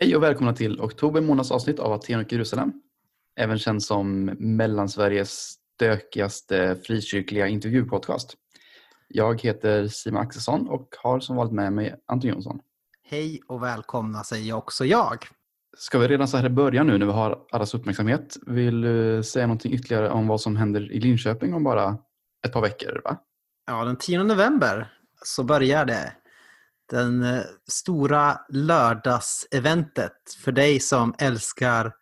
Hej och välkomna till oktober månads avsnitt av Aten och Jerusalem. Även känd som Mellansveriges stökigaste frikyrkliga intervjupodcast. Jag heter Simon Axelsson och har som vanligt med mig Anton Jonsson. Hej och välkomna säger också jag. Ska vi redan så här i början nu när vi har allas uppmärksamhet, vill du säga någonting ytterligare om vad som händer i Linköping om bara ett par veckor? Va? Ja, den 10 november så börjar det. Den eh, stora lördagseventet för dig som älskar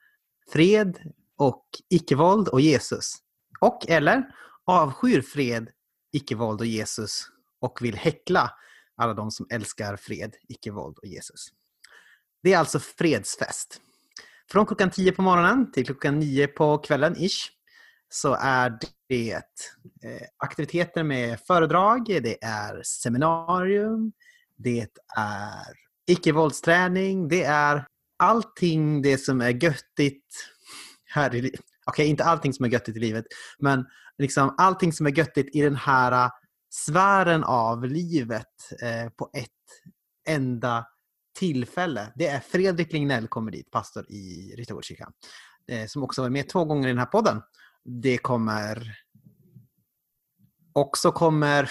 fred och icke-våld och Jesus. Och eller avskyr fred, icke-våld och Jesus och vill häckla alla de som älskar fred, icke-våld och Jesus. Det är alltså fredsfest. Från klockan 10 på morgonen till klockan 9 på kvällen ish så är det eh, aktiviteter med föredrag, det är seminarium, det är icke-våldsträning, det är allting det som är göttigt här i livet. Okej, okay, inte allting som är göttigt i livet, men liksom allting som är göttigt i den här äh, sfären av livet eh, på ett enda tillfälle. Det är Fredrik Lignell kommer dit, pastor i Ryttargårdskyrkan, eh, äh, som också var med två gånger i den här podden. Det kommer också kommer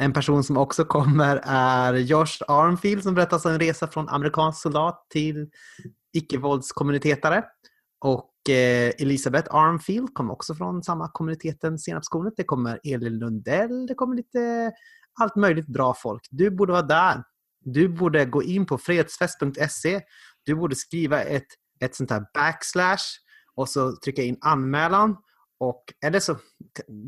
en person som också kommer är Josh Armfield som berättar om en resa från amerikansk soldat till icke-våldskommunitetare. Och eh, Elisabeth Armfield kommer också från samma kommuniteten Senapskornet. Det kommer Elin Lundell, det kommer lite allt möjligt bra folk. Du borde vara där. Du borde gå in på fredsfest.se. Du borde skriva ett, ett sånt här backslash och så trycka in anmälan och eller så,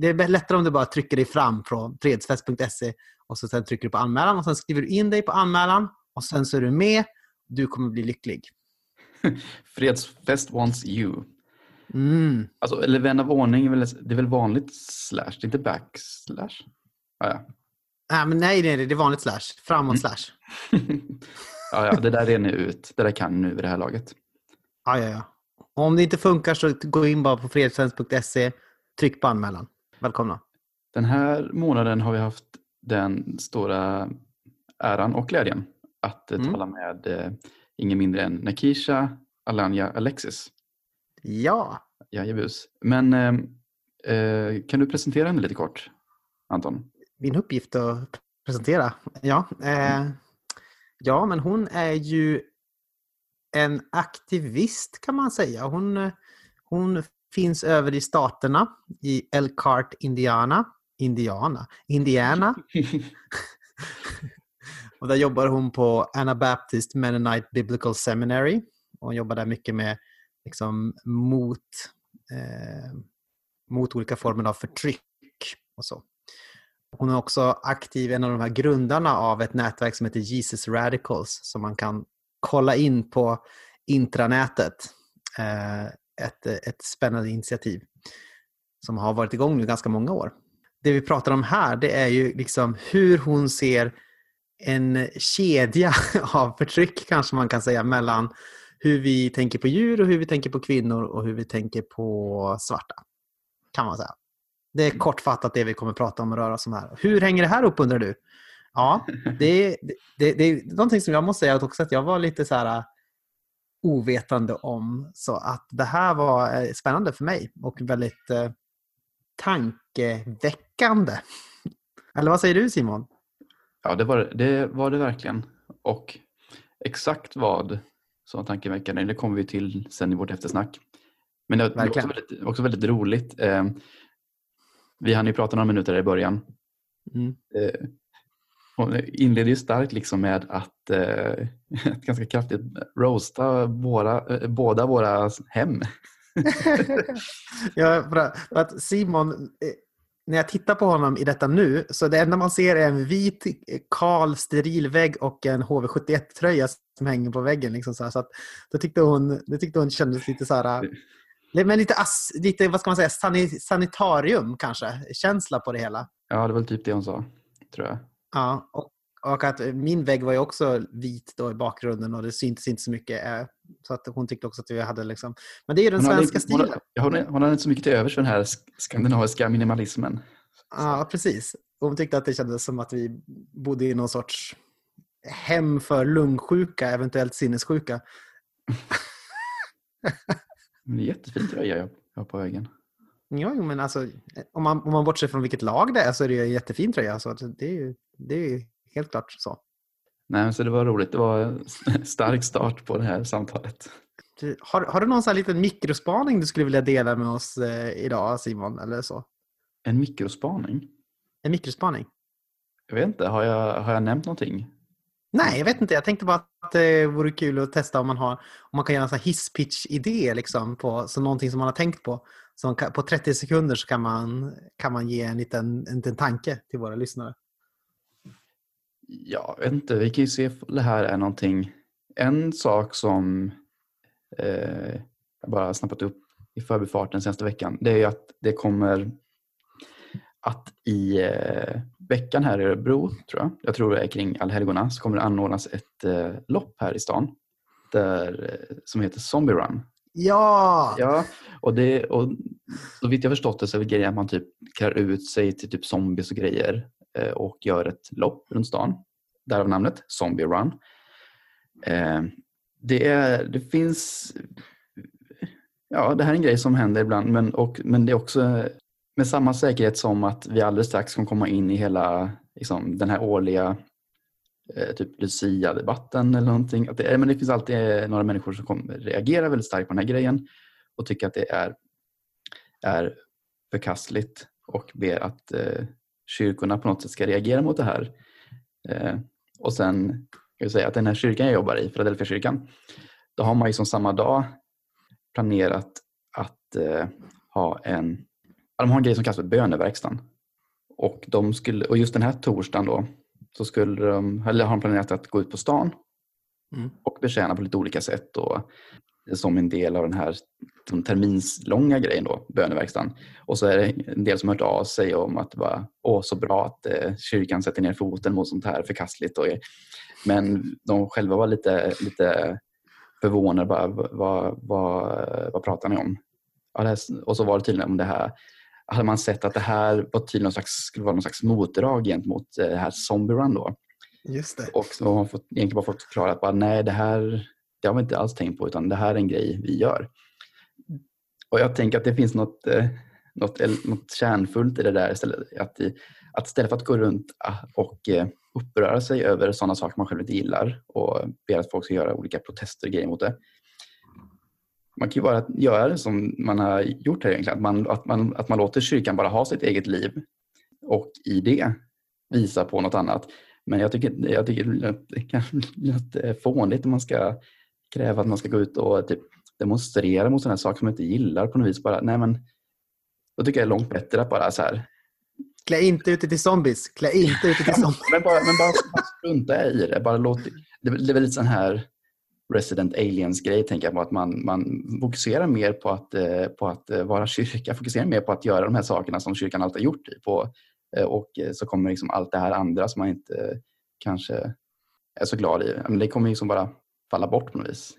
det är lättare om du bara trycker dig fram från fredsfest.se och så sen trycker du på anmälan och sen skriver du in dig på anmälan och sen så är du med. Du kommer bli lycklig. Fredsfest wants you. Mm. Alltså, eller vän av ordning, är väl, det är väl vanligt slash, det är inte backslash? Ah, ja. Ah, men nej, nej, det är vanligt slash. Framåt mm. slash. ja, ja, det där är ni ut. Det där kan nu vid det här laget. Ja, ja, ja. Om det inte funkar så gå in bara på fredstjänst.se, tryck på anmälan. Välkomna. Den här månaden har vi haft den stora äran och glädjen att mm. tala med eh, ingen mindre än Nakisha Alanya Alexis. Ja. Jajebus. Men eh, eh, kan du presentera henne lite kort, Anton? Min uppgift att presentera? Ja. Eh, ja, men hon är ju en aktivist kan man säga. Hon, hon finns över i staterna, i Elkhart, Indiana. Indiana? Indiana. och där jobbar hon på Anabaptist Mennonite Biblical Seminary. hon jobbar där mycket med liksom, mot, eh, mot olika former av förtryck och så. Hon är också aktiv, en av de här grundarna av ett nätverk som heter Jesus Radicals som man kan kolla in på intranätet. Eh, ett, ett spännande initiativ som har varit igång nu ganska många år. Det vi pratar om här det är ju liksom hur hon ser en kedja av förtryck kanske man kan säga mellan hur vi tänker på djur och hur vi tänker på kvinnor och hur vi tänker på svarta. Kan man säga. Det är kortfattat det vi kommer prata om och röra oss om här. Hur hänger det här upp undrar du? Ja, det, det, det är någonting som jag måste säga också att jag var lite så här äh, ovetande om. Så att det här var äh, spännande för mig och väldigt eh, tankeväckande. Eller vad säger du Simon? Ja, det var det, var det verkligen. Och exakt vad som var tankeväckande, det kommer vi till sen i vårt eftersnack. Men det var också väldigt, också väldigt roligt. Eh, vi hann ju prata några minuter i början. Mm. Eh, hon inleder ju starkt liksom med att eh, ganska kraftigt roasta våra, eh, båda våra hem. ja, för att Simon, eh, när jag tittar på honom i detta nu, så det enda man ser är en vit, kal, steril vägg och en HV71-tröja som hänger på väggen. Liksom så, här, så att, då tyckte hon, det tyckte hon kändes lite så här, men lite, lite, vad ska man säga, sanitarium kanske, känsla på det hela. Ja, det var typ det hon sa, tror jag. Ja, och, och, att min vägg var ju också vit då i bakgrunden och det syntes inte så mycket. Eh, så att hon tyckte också att vi hade liksom... Men det är ju den svenska hade, stilen. Hon, hon, hon hade inte så mycket till övers för den här skandinaviska minimalismen. Ja, precis. Hon tyckte att det kändes som att vi bodde i någon sorts hem för lungsjuka, eventuellt sinnessjuka. det är jättefin tröja jag har på väggen. Ja, men alltså, om man, om man bortser från vilket lag det är så är det en jättefin tröja. Så det är ju det är helt klart så. Nej, så det var roligt. Det var en stark start på det här samtalet. Har, har du någon sån här liten mikrospaning du skulle vilja dela med oss eh, idag, Simon? Eller så? En mikrospaning? En mikrospaning? Jag vet inte. Har jag, har jag nämnt någonting? Nej, jag vet inte. Jag tänkte bara att det vore kul att testa om man, har, om man kan göra en hisspitch-idé. Liksom, på, så någonting som man har tänkt på. Så på 30 sekunder så kan man, kan man ge en liten, en liten tanke till våra lyssnare. Ja, jag vet inte. Vi kan ju se om det här är någonting. En sak som eh, jag bara snappat upp i förbifarten senaste veckan. Det är ju att det kommer att i eh, veckan här i Örebro, tror jag, jag tror det är kring allhelgona, så kommer det anordnas ett eh, lopp här i stan där, eh, som heter Zombie Run. Ja! Ja, och, det, och så vitt jag förstått det så är det grejen att man typ klär ut sig till typ zombies och grejer eh, och gör ett lopp runt stan. Därav namnet Zombie Run. Eh, det, är, det finns... Ja, det här är en grej som händer ibland men, och, men det är också med samma säkerhet som att vi alldeles strax kommer komma in i hela liksom, den här årliga Eh, typ Lucia-debatten eller någonting. Att det, men det finns alltid eh, några människor som kommer, reagerar väldigt starkt på den här grejen och tycker att det är, är förkastligt och ber att eh, kyrkorna på något sätt ska reagera mot det här. Eh, och sen kan jag säga att den här kyrkan jag jobbar i, Philadelphia kyrkan, då har man ju som samma dag planerat att eh, ha en de har en grej som kallas för böneverkstan. Och, de skulle, och just den här torsdagen då så skulle de, eller har de planerat att gå ut på stan mm. och betjäna på lite olika sätt. Och, som en del av den här den terminslånga grejen då, böneverkstan. Och så är det en del som hört av sig om att var åh, så bra att eh, kyrkan sätter ner foten mot sånt här förkastligt. Och, men de själva var lite, lite förvånade. Bara, vad, vad, vad pratar ni om? Ja, här, och så var det tydligen om det här hade man sett att det här var tydligen någon slags, skulle vara någon slags motdrag gentemot eh, det här Zombie Run. Då. Just det. Och så har man fått, egentligen bara fått förklara att bara, nej, det här det har vi inte alls tänkt på utan det här är en grej vi gör. Och jag tänker att det finns något, eh, något, något kärnfullt i det där. Istället, att, att istället för att gå runt ah, och eh, uppröra sig över sådana saker man själv inte gillar och be att folk ska göra olika protester och grejer mot det man kan ju bara göra det som man har gjort här egentligen. Att man, att, man, att man låter kyrkan bara ha sitt eget liv och i det visa på något annat. Men jag tycker, jag tycker att det blir lite fånigt om man ska kräva att man ska gå ut och typ demonstrera mot sådana saker som man inte gillar på något vis. Bara, nej men, då tycker jag det är långt bättre att bara så här. Klä inte ute till zombies. Klä inte ute till zombies. men bara, men bara strunta i det. Bara låt, det, det är väl lite sån här Resident Aliens-grej, tänker jag på att man, man fokuserar mer på att, eh, på att eh, vara kyrka, fokuserar mer på att göra de här sakerna som kyrkan alltid har gjort. På, eh, och så kommer liksom allt det här andra som man inte kanske är så glad i. Men det kommer liksom bara falla bort på något vis.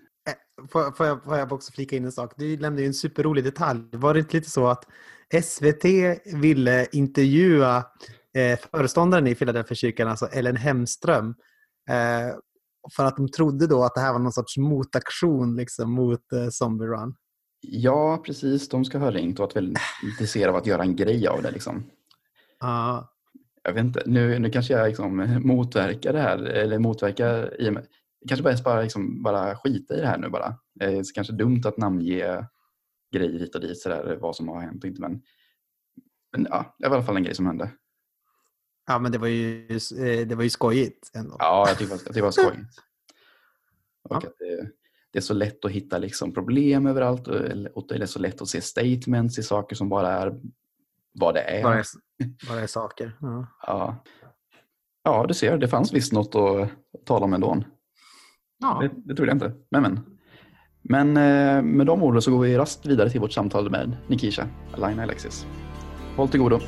Får, får, jag, får jag också flika in en sak? Du nämnde ju en superrolig detalj. Var det inte lite så att SVT ville intervjua eh, föreståndaren i Philadelphia kyrkan, alltså Ellen Hemström, eh, för att de trodde då att det här var någon sorts motaktion liksom, mot eh, Zombie Run. Ja, precis. De ska ha ringt och varit väldigt intresserade av att göra en grej av det. Liksom. Uh. Jag vet inte, nu, nu kanske jag liksom motverkar det här. Eller motverkar i kanske bara, bara, liksom, bara skita i det här nu bara. Det är kanske dumt att namnge grejer hit och dit, så där, vad som har hänt och inte. Men, men ja, det var i alla fall en grej som hände. Ja, men det var ju, eh, det var ju skojigt ändå. Ja, jag tycker det var skojigt. Och ja. det, det, är så lätt att hitta liksom problem överallt och det är så lätt att se statements i saker som bara är vad det är. Bara är, bara är saker. Ja. ja. Ja, du ser, det fanns visst något att tala om ändå. Ja. Det, det trodde jag inte. Men, men. men eh, med de orden så går vi rast vidare till vårt samtal med Nikisha, Alina Alexis. Håll till godo.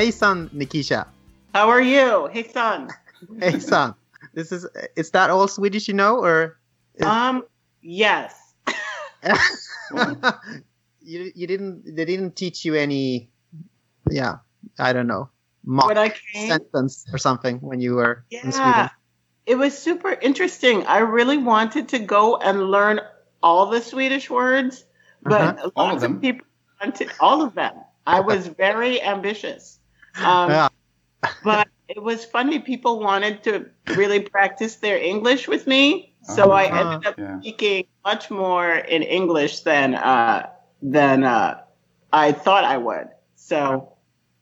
Hejsan Nekeisha! How are you? Hey, son. Hey, son. This is is that all Swedish you know, or? Is... Um. Yes. you you didn't they didn't teach you any, yeah I don't know mock sentence or something when you were yeah. in Sweden. It was super interesting. I really wanted to go and learn all the Swedish words, but uh-huh. all of. Of people wanted all of them. I was very ambitious. Um, yeah. but it was funny. People wanted to really practice their English with me, so uh-huh. I ended up yeah. speaking much more in English than uh, than uh, I thought I would. So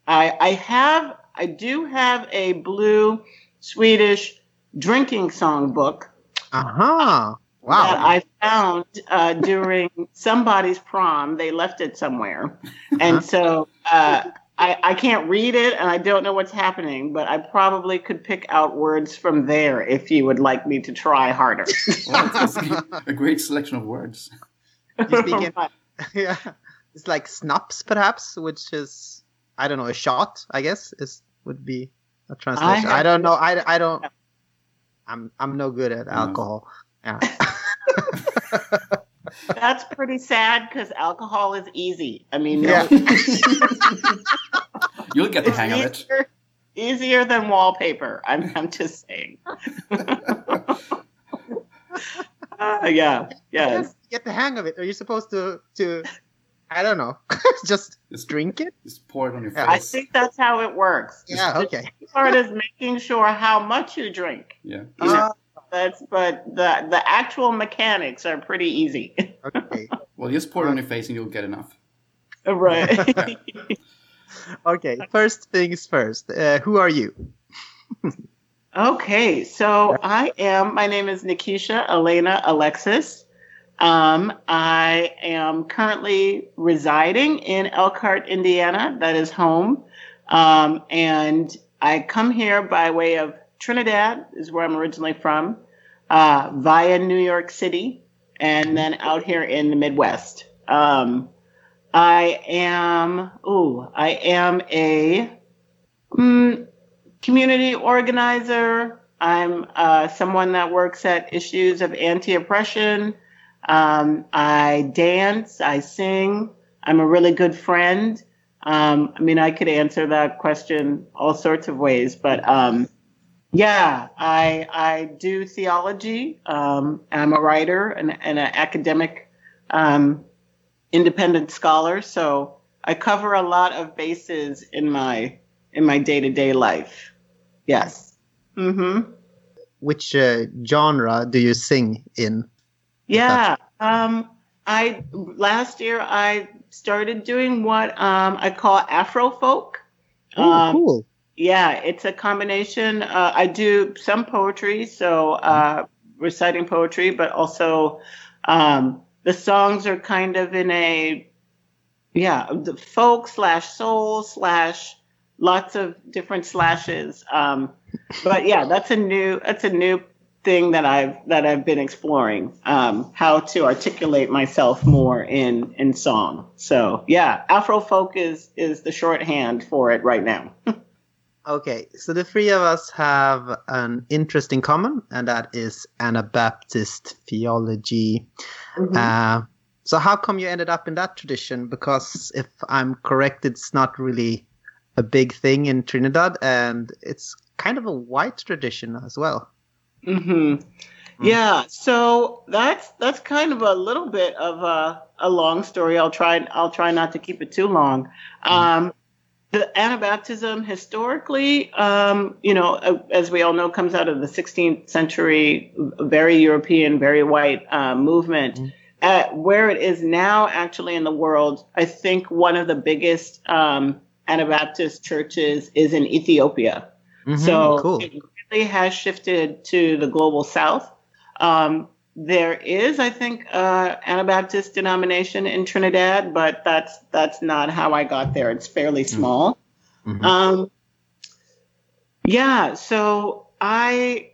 I, I have, I do have a blue Swedish drinking song book. Uh huh. Wow. That I found uh, during somebody's prom. They left it somewhere. And uh-huh. so uh, I, I can't read it and I don't know what's happening, but I probably could pick out words from there if you would like me to try harder. well, a great selection of words. yeah. It's like snaps, perhaps, which is I don't know, a shot. I guess is would be a translation. I, I don't know. I, I don't. I'm I'm no good at alcohol. Yeah. That's pretty sad because alcohol is easy. I mean, yeah. you'll get the hang easier, of it. Easier than wallpaper. I'm I'm just saying. uh, yeah. Yes get the hang of it? Are you supposed to to I don't know, just, just drink it? Just pour it on your face. I think that's how it works. Yeah. Okay. The part is making sure how much you drink. Yeah. You uh, that's but the the actual mechanics are pretty easy. Okay. well, just pour it on your face and you'll get enough. Right. okay. First things first. Uh, who are you? okay, so I am. My name is Nekeisha Elena Alexis. Um, I am currently residing in Elkhart, Indiana. That is home. Um, and I come here by way of Trinidad, is where I'm originally from, uh, via New York City, and then out here in the Midwest. Um, I am, ooh, I am a mm, community organizer. I'm uh, someone that works at issues of anti oppression. Um, I dance, I sing. I'm a really good friend. Um, I mean, I could answer that question all sorts of ways, but um, yeah, I I do theology. Um, I'm a writer and, and an academic um, independent scholar, so I cover a lot of bases in my in my day to day life. Yes. Mm-hmm. Which uh, genre do you sing in? Yeah. Um, I last year I started doing what um, I call Afro folk. Oh, um, cool. Yeah, it's a combination. Uh, I do some poetry, so uh, reciting poetry, but also um, the songs are kind of in a yeah, the folk slash soul slash lots of different slashes. Um, but yeah, that's a new that's a new thing that I've that I've been exploring um, how to articulate myself more in in song. So yeah, Afro folk is is the shorthand for it right now. okay, so the three of us have an interest in common, and that is Anabaptist theology. Mm-hmm. Uh, so how come you ended up in that tradition? Because if I'm correct, it's not really a big thing in Trinidad, and it's kind of a white tradition as well. Mm-hmm. Mm. Yeah, so that's that's kind of a little bit of a, a long story. I'll try I'll try not to keep it too long. Mm. Um, the Anabaptism historically, um, you know, uh, as we all know, comes out of the 16th century, very European, very white uh, movement. Mm. At where it is now, actually in the world, I think one of the biggest um, Anabaptist churches is in Ethiopia. Mm-hmm, so cool. it really has shifted to the global south. Um, there is, I think, uh, Anabaptist denomination in Trinidad, but that's that's not how I got there. It's fairly mm-hmm. small. Mm-hmm. Um, yeah, so I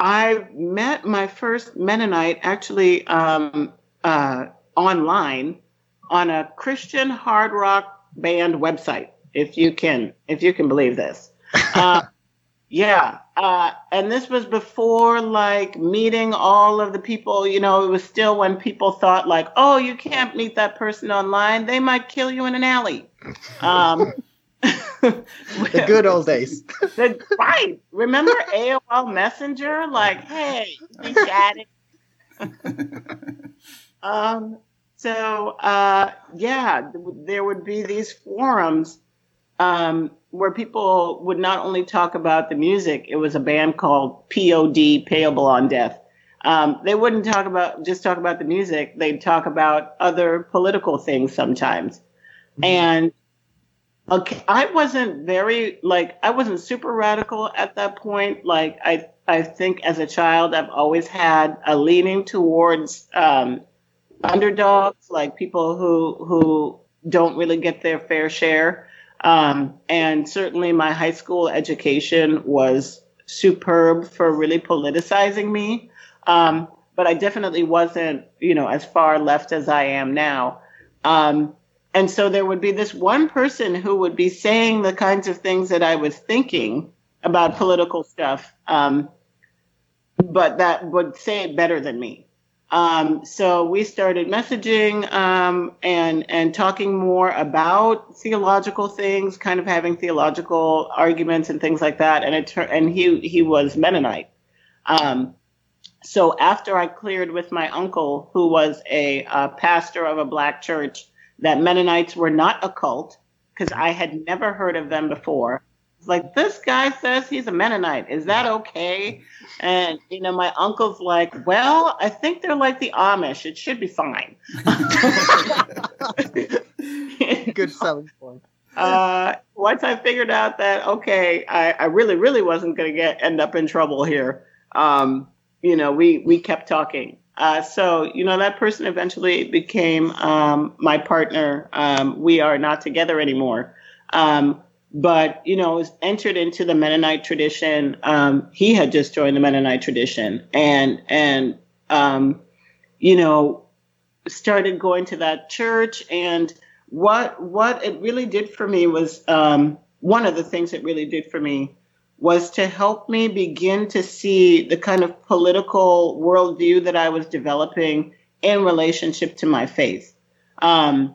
I met my first Mennonite actually um, uh, online on a Christian hard rock band website. If you can, if you can believe this. Uh, yeah. Uh, and this was before like meeting all of the people, you know, it was still when people thought like, oh, you can't meet that person online. They might kill you in an alley. Um, the good old days. the, right. Remember AOL Messenger? Like, hey, we chatted. um, so, uh, yeah, there would be these forums um, where people would not only talk about the music, it was a band called POD, Payable on Death. Um, they wouldn't talk about just talk about the music. They'd talk about other political things sometimes. Mm-hmm. And okay, I wasn't very like I wasn't super radical at that point. Like I I think as a child I've always had a leaning towards um, underdogs, like people who who don't really get their fair share. Um, and certainly my high school education was superb for really politicizing me. Um, but I definitely wasn't, you know, as far left as I am now. Um, and so there would be this one person who would be saying the kinds of things that I was thinking about political stuff, um, but that would say it better than me. Um, so we started messaging um, and and talking more about theological things, kind of having theological arguments and things like that. And it and he he was Mennonite. Um, so after I cleared with my uncle, who was a, a pastor of a black church, that Mennonites were not a cult because I had never heard of them before. It's like this guy says he's a Mennonite. Is that okay? And you know, my uncle's like, "Well, I think they're like the Amish. It should be fine." Good selling point. Uh, once I figured out that okay, I, I really, really wasn't going to get end up in trouble here. Um, you know, we we kept talking. Uh, so you know, that person eventually became um, my partner. Um, we are not together anymore. Um, but you know was entered into the Mennonite tradition. Um, he had just joined the Mennonite tradition, and and um, you know started going to that church. And what what it really did for me was um, one of the things it really did for me was to help me begin to see the kind of political worldview that I was developing in relationship to my faith. Um,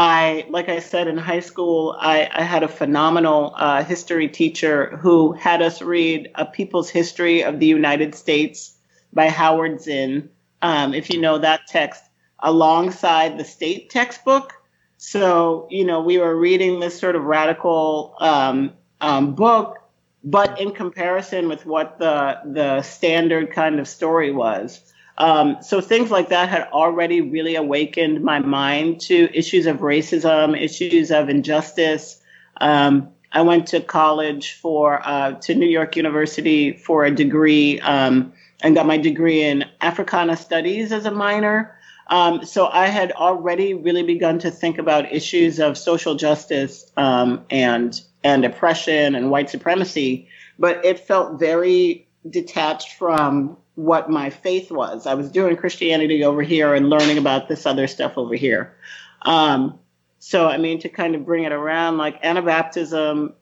I, like I said in high school, I, I had a phenomenal uh, history teacher who had us read A People's History of the United States by Howard Zinn. Um, if you know that text, alongside the state textbook. So, you know, we were reading this sort of radical um, um, book, but in comparison with what the the standard kind of story was. Um, so things like that had already really awakened my mind to issues of racism, issues of injustice. Um, I went to college for uh, to New York University for a degree um, and got my degree in Africana Studies as a minor. Um, so I had already really begun to think about issues of social justice um, and and oppression and white supremacy, but it felt very detached from what my faith was. I was doing Christianity over here and learning about this other stuff over here. Um, so, I mean, to kind of bring it around, like Anabaptism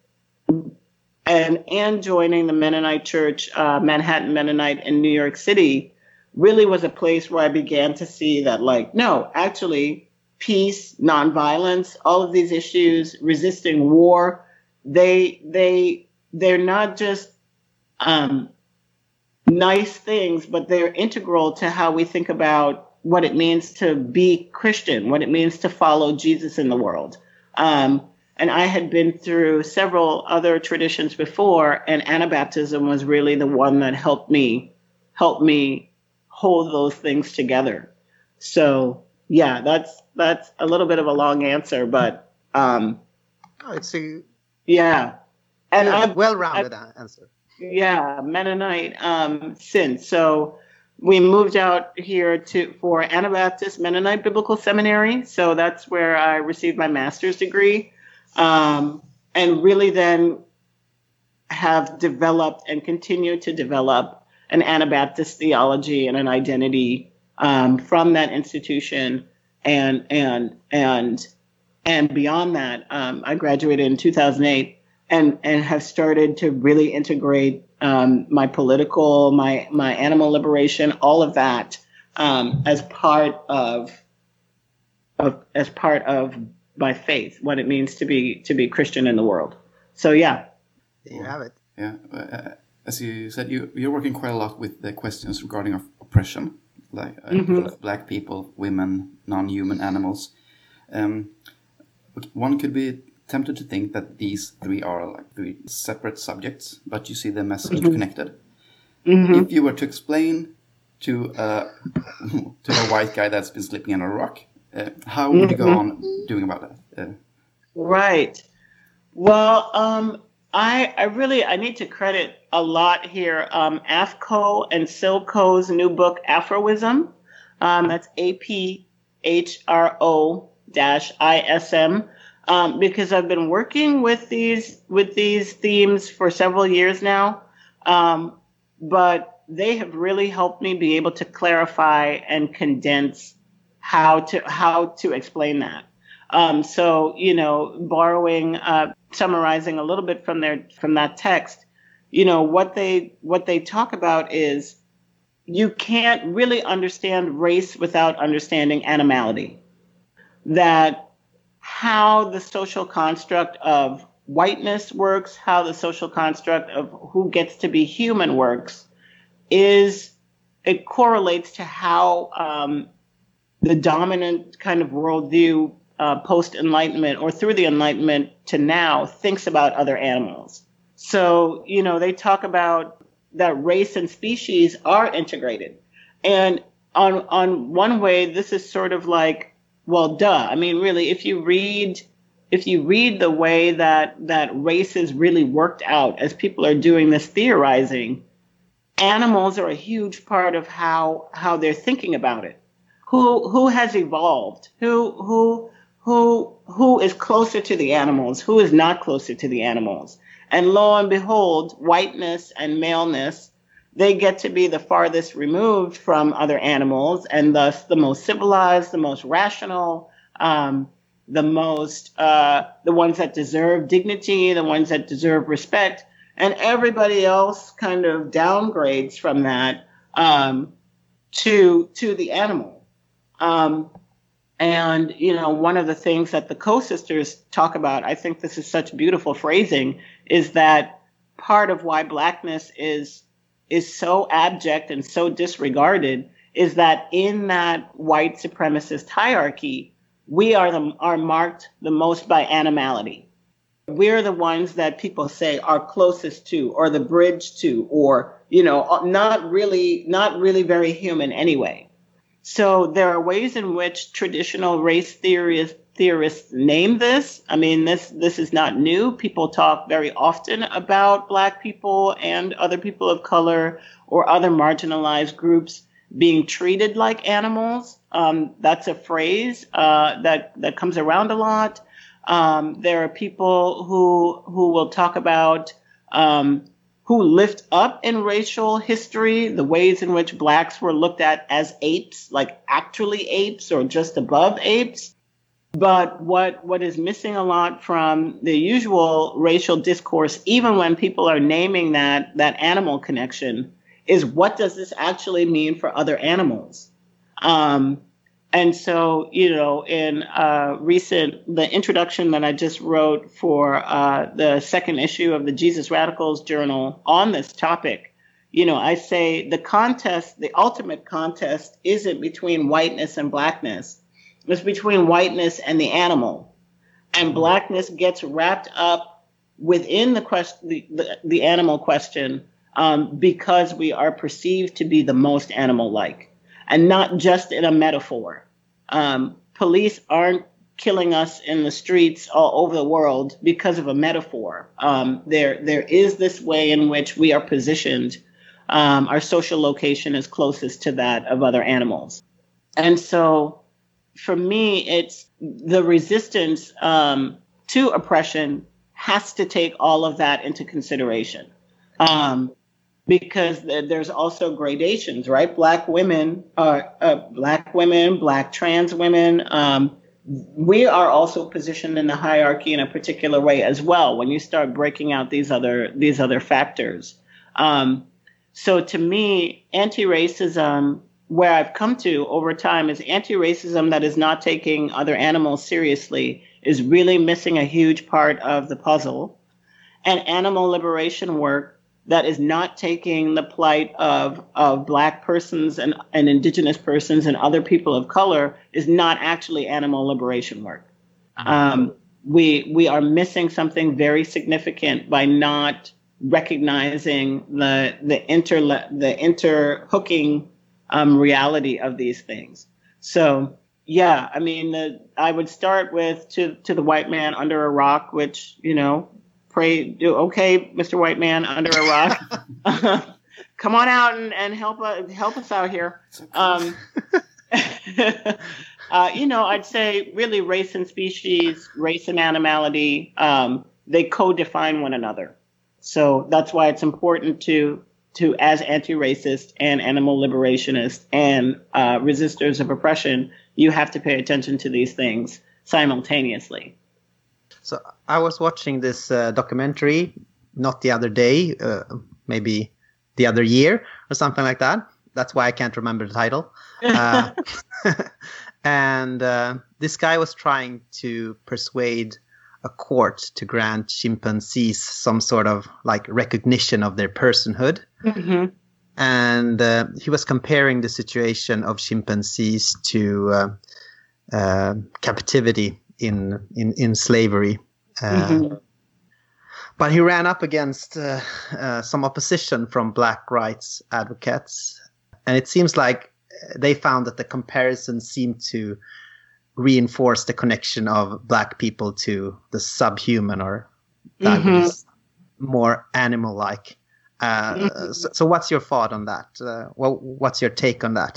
and and joining the Mennonite Church, uh, Manhattan Mennonite in New York City, really was a place where I began to see that, like, no, actually, peace, nonviolence, all of these issues, resisting war, they they they're not just um, nice things, but they're integral to how we think about what it means to be Christian, what it means to follow Jesus in the world. Um, and I had been through several other traditions before, and Anabaptism was really the one that helped me help me hold those things together. So yeah, that's that's a little bit of a long answer, but um, oh, it's a yeah, and yeah, well-rounded answer yeah, Mennonite um, since. So we moved out here to for Anabaptist Mennonite Biblical Seminary. So that's where I received my master's degree, um, and really then have developed and continue to develop an Anabaptist theology and an identity um, from that institution, and and and and beyond that, um, I graduated in 2008 and and have started to really integrate um, my political, my my animal liberation, all of that um, as part of, of as part of my faith, what it means to be to be Christian in the world. So yeah, there you have it. Yeah, uh, as you said, you you're working quite a lot with the questions regarding oppression, like uh, mm-hmm. black people, women, non-human animals. Um, one could be tempted to think that these three are like three separate subjects, but you see them as mm-hmm. interconnected. Mm-hmm. If you were to explain to uh, to a white guy that's been sleeping on a rock, uh, how would you go mm-hmm. on doing about that? Uh, right. Well, um, I I really I need to credit a lot here. Um, Aph Ko and Syl Ko's new book Aphro-ism. Um, that's A P H R O dash I S M um, because I've been working with these with these themes for several years now, um, but they have really helped me be able to clarify and condense how to how to explain that. Um, so you know, borrowing, uh, summarizing a little bit from their from that text, you know what they what they talk about is you can't really understand race without understanding animality. That how the social construct of whiteness works, how the social construct of who gets to be human works, is it correlates to how um, the dominant kind of worldview uh, post Enlightenment or through the Enlightenment to now thinks about other animals. So, you know, they talk about that race and species are integrated. And on, on one way, this is sort of like well, duh. I mean, really, if you read if you read the way that that race is really worked out as people are doing this theorizing, animals are a huge part of how how they're thinking about it. Who who has evolved? Who who who who is closer to the animals? Who is not closer to the animals? And lo and behold, whiteness and maleness they get to be the farthest removed from other animals and thus the most civilized, the most rational, um, the most, uh, the ones that deserve dignity, the ones that deserve respect. And everybody else kind of downgrades from that um, to to the animal. Um, and you know, one of the things that the Ko sisters talk about, I think this is such beautiful phrasing, is that part of why blackness is is so abject and so disregarded is that in that white supremacist hierarchy, we are the, are marked the most by animality. We're the ones that people say are closest to, or the bridge to, or you know, not really, not really very human anyway. So there are ways in which traditional race theorists theorists name this. I mean, this this is not new. People talk very often about Black people and other people of color or other marginalized groups being treated like animals. Um, that's a phrase uh, that that comes around a lot. Um, there are people who who will talk about um, who lift up in racial history the ways in which blacks were looked at as apes, like actually apes or just above apes. But what, what is missing a lot from the usual racial discourse, even when people are naming that, that animal connection, is what does this actually mean for other animals? Um, and so, you know, in uh, recent, the introduction that I just wrote for uh, the second issue of the Jesus Radicals Journal on this topic, you know, I say the contest, the ultimate contest isn't between whiteness and blackness it's between whiteness and the animal. And blackness gets wrapped up within the question, the, the, the animal question, um, because we are perceived to be the most animal-like, and not just in a metaphor. Um, police aren't killing us in the streets all over the world because of a metaphor. Um, there, there is this way in which we are positioned. Um, our social location is closest to that of other animals, and so for me, it's the resistance um, to oppression has to take all of that into consideration. Um, because there's also gradations, right? Black women, uh, uh, black women, black trans women, um, we are also positioned in the hierarchy in a particular way as well when you start breaking out these other these other factors um, so to me anti-racism where i've come to over time is anti-racism that is not taking other animals seriously is really missing a huge part of the puzzle and animal liberation work that is not taking the plight of, of black persons and, and indigenous persons and other people of color is not actually animal liberation work. Uh-huh. Um, we, we are missing something very significant by not recognizing the, the inter, the interhooking um, reality of these things. So, yeah, I mean, the, I would start with to, to the white man under a rock, which, you know, pray, do okay, Mr. White Man under a rock. Come on out and, and help uh, help us out here. Um, uh, you know, I'd say really race and species, race and animality, um, they co-define one another. So that's why it's important to to as anti-racist and animal liberationist and uh, resistors of oppression, you have to pay attention to these things simultaneously. So I was watching this uh, documentary not the other day, uh, maybe the other year or something like that. That's why I can't remember the title. Uh, and uh, this guy was trying to persuade a court to grant chimpanzees some sort of like recognition of their personhood. Mm-hmm. And uh, he was comparing the situation of chimpanzees to uh, captivity in in in slavery. Uh, mm-hmm. But he ran up against uh, uh, some opposition from black rights advocates, and it seems like they found that the comparison seemed to reinforce the connection of black people to the subhuman or that mm-hmm. more animal-like. Uh, mm-hmm. so, so, what's your thought on that? Uh, well, what's your take on that?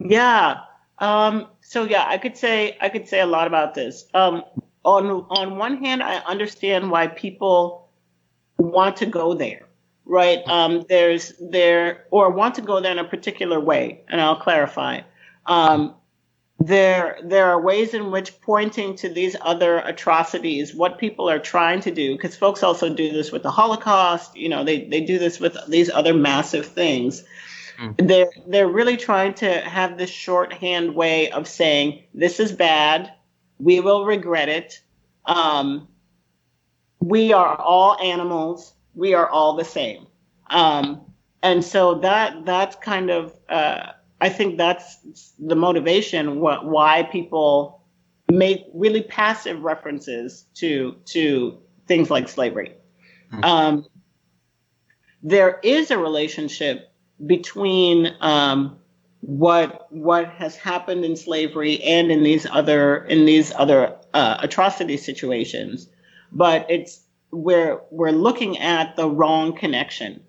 Yeah, um, so yeah, I could say I could say a lot about this. Um, on on one hand, I understand why people want to go there, right? Um, there's there or want to go there in a particular way, and I'll clarify. Um, there there are ways in which pointing to these other atrocities, what people are trying to do, because folks also do this with the Holocaust. You know, they they do this with these other massive things. Mm. They're they're really trying to have this shorthand way of saying this is bad, we will regret it. Um, we are all animals. We are all the same. Um, and so that that's kind of uh, I think that's the motivation wh- why people make really passive references to to things like slavery. Mm. Um, there is a relationship between um, what what has happened in slavery and in these other in these other uh, atrocity situations, but it's we're we're looking at the wrong connection,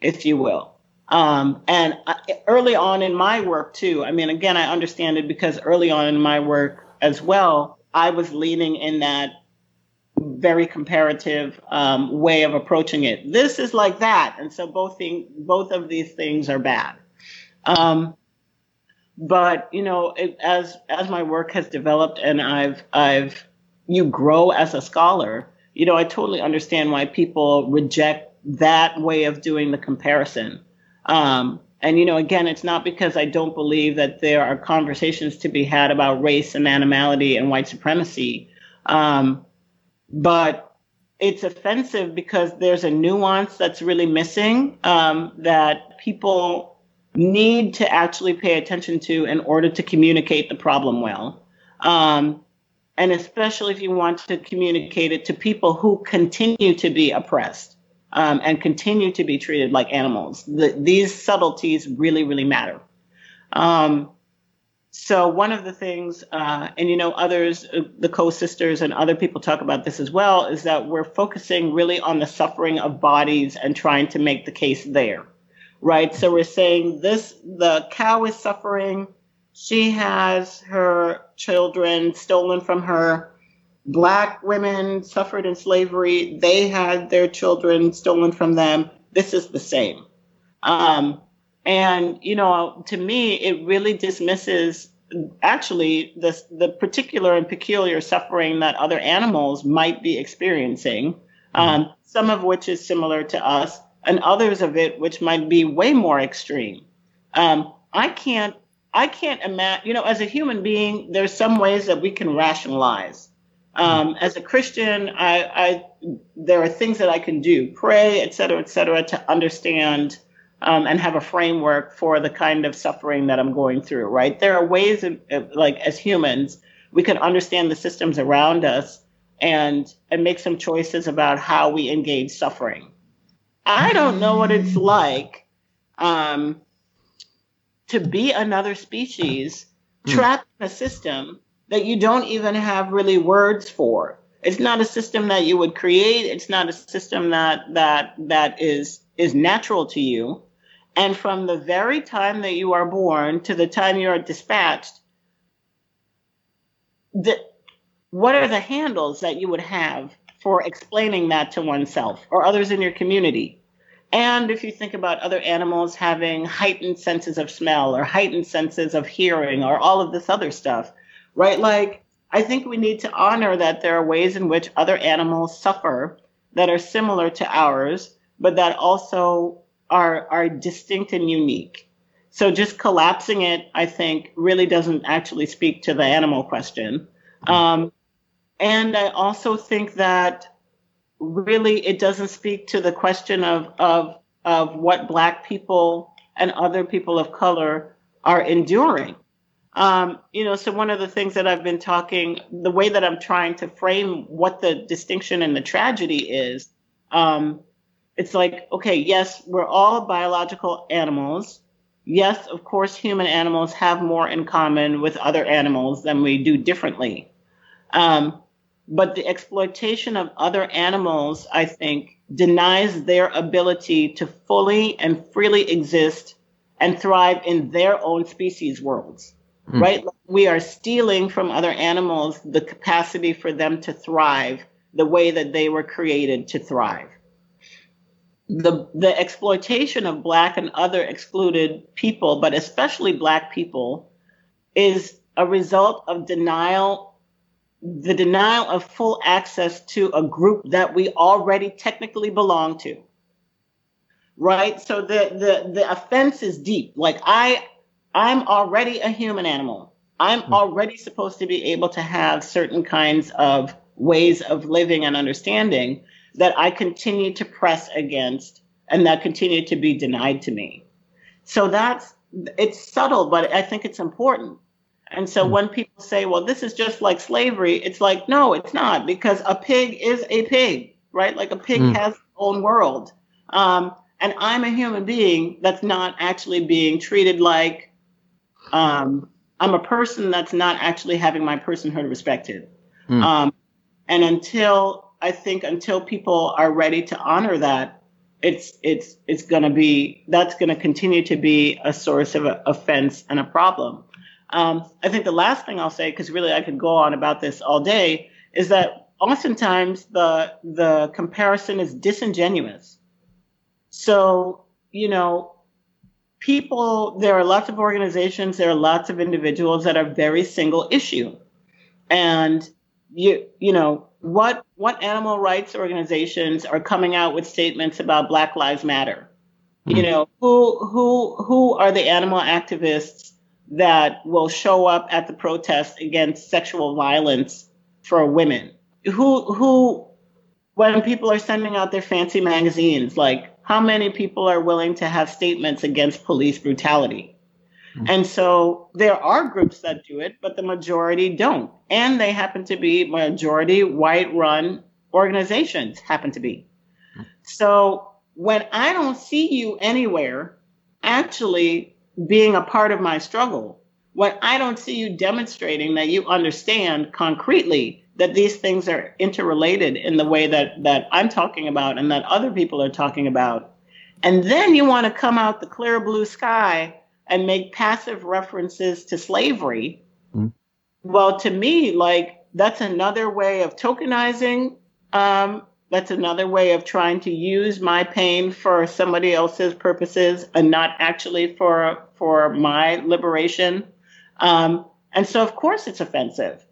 if you will. Um, and uh, early on in my work too, I mean, again, I understand it because early on in my work as well, I was leaning in that very comparative um, way of approaching it. This is like that, and so both thing, both of these things are bad. Um, but you know, it, as as my work has developed and I've I've you grow as a scholar, you know, I totally understand why people reject that way of doing the comparison. Um, and you know, again, it's not because I don't believe that there are conversations to be had about race and animality and white supremacy. Um, but it's offensive because there's a nuance that's really missing um, that people need to actually pay attention to in order to communicate the problem well. Um, and especially if you want to communicate it to people who continue to be oppressed um, and continue to be treated like animals. The, these subtleties really, really matter. Um, so one of the things, uh, and you know, others, uh, the Ko sisters and other people talk about this as well, is that we're focusing really on the suffering of bodies and trying to make the case there, right? So we're saying this: the cow is suffering. She has her children stolen from her. Black women suffered in slavery. They had their children stolen from them. This is the same. Um, and, you know, to me, it really dismisses actually the the particular and peculiar suffering that other animals might be experiencing, mm-hmm. um, some of which is similar to us, and others of it which might be way more extreme. Um, I can't I can't imagine. You know, as a human being, there's some ways that we can rationalize. Um, as a Christian, I, I there are things that I can do, pray, et cetera, et cetera, to understand um, and have a framework for the kind of suffering that I'm going through, right? There are ways, of, like as humans, we can understand the systems around us and and make some choices about how we engage suffering. I don't know what it's like um, to be another species hmm. trapped in a system that you don't even have really words for. It's not a system that you would create. It's not a system that that that is is natural to you. And from the very time that you are born to the time you are dispatched, the, what are the handles that you would have for explaining that to oneself or others in your community? And if you think about other animals having heightened senses of smell or heightened senses of hearing or all of this other stuff, right? Like, I think we need to honor that there are ways in which other animals suffer that are similar to ours, but that also are are distinct and unique. So just collapsing it, I think, really doesn't actually speak to the animal question. Um, and I also think that really it doesn't speak to the question of of of what Black people and other people of color are enduring. Um, you know, so one of the things that I've been talking, the way that I'm trying to frame what the distinction and the tragedy is, um, it's like, okay, yes, we're all biological animals. Yes, of course, human animals have more in common with other animals than we do differently. Um, but the exploitation of other animals, I think, denies their ability to fully and freely exist and thrive in their own species worlds, mm. right? We are stealing from other animals the capacity for them to thrive the way that they were created to thrive the the exploitation of black and other excluded people, but especially black people, is a result of denial, the denial of full access to a group that we already technically belong to. Right? So the the the offense is deep. Like I I'm already a human animal. I'm hmm. already supposed to be able to have certain kinds of ways of living and understanding that I continue to press against and that continue to be denied to me. So that's it's subtle, but I think it's important. And so mm when people say, well, this is just like slavery, it's like, no, it's not, because a pig is a pig, right? Like a pig mm has its own world. Um, and I'm a human being that's not actually being treated like um, I'm a person that's not actually having my personhood respected. Mm. Um, and until I think until people are ready to honor that, it's it's it's going to be that's going to continue to be a source of a, offense and a problem. Um, I think the last thing I'll say, because really I could go on about this all day, is that oftentimes the the comparison is disingenuous. So you know, people there are lots of organizations, there are lots of individuals that are very single issue, and you you know what what animal rights organizations are coming out with statements about Black Lives Matter? Mm-hmm. You know, who who who are the animal activists that will show up at the protest against sexual violence for women? Who who when people are sending out their fancy magazines, like how many people are willing to have statements against police brutality? Mm-hmm. And so there are groups that do it, but the majority don't. And they happen to be majority white run organizations, happen to be. Mm-hmm. So when I don't see you anywhere actually being a part of my struggle, when I don't see you demonstrating that you understand concretely that these things are interrelated in the way that, that I'm talking about and that other people are talking about, and then you want to come out the clear blue sky and make passive references to slavery, mm. well, to me, like that's another way of tokenizing. Um, that's another way of trying to use my pain for somebody else's purposes and not actually for for my liberation. Um, And so, of course, it's offensive.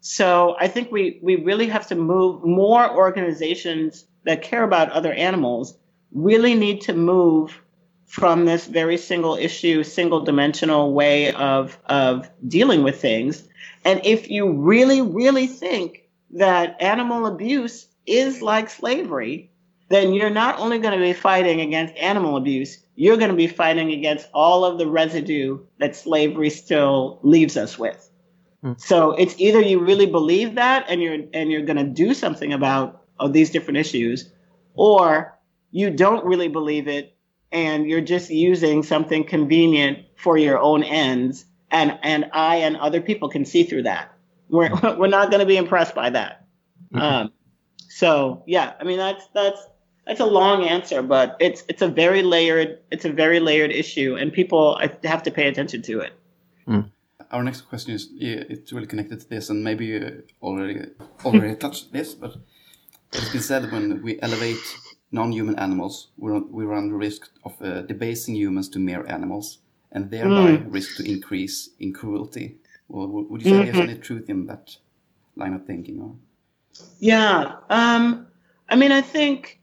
So I think we, we really have to move more organizations that care about other animals really need to move from this very single issue, single dimensional way of, of dealing with things. And if you really, really think that animal abuse is like slavery, then you're not only going to be fighting against animal abuse, you're going to be fighting against all of the residue that slavery still leaves us with. Mm. So it's either you really believe that and you're and you're going to do something about all these different issues, or you don't really believe it and you're just using something convenient for your own ends and and I and other people can see through that. We're we're not going to be impressed by that. Mm-hmm. Um, so yeah, I mean that's that's that's a long answer, but it's it's a very layered it's a very layered issue, and people have to pay attention to it. Mm. Our next question is yeah, it's really connected to this, and maybe you already already touched this, but it's been said when we elevate non-human animals, we run, we run the risk of uh, debasing humans to mere animals, and thereby mm. risk to increase in cruelty. Well, would you say mm -hmm. there's mm-hmm. any truth in that line of thinking? Or? Yeah, um, I mean, I think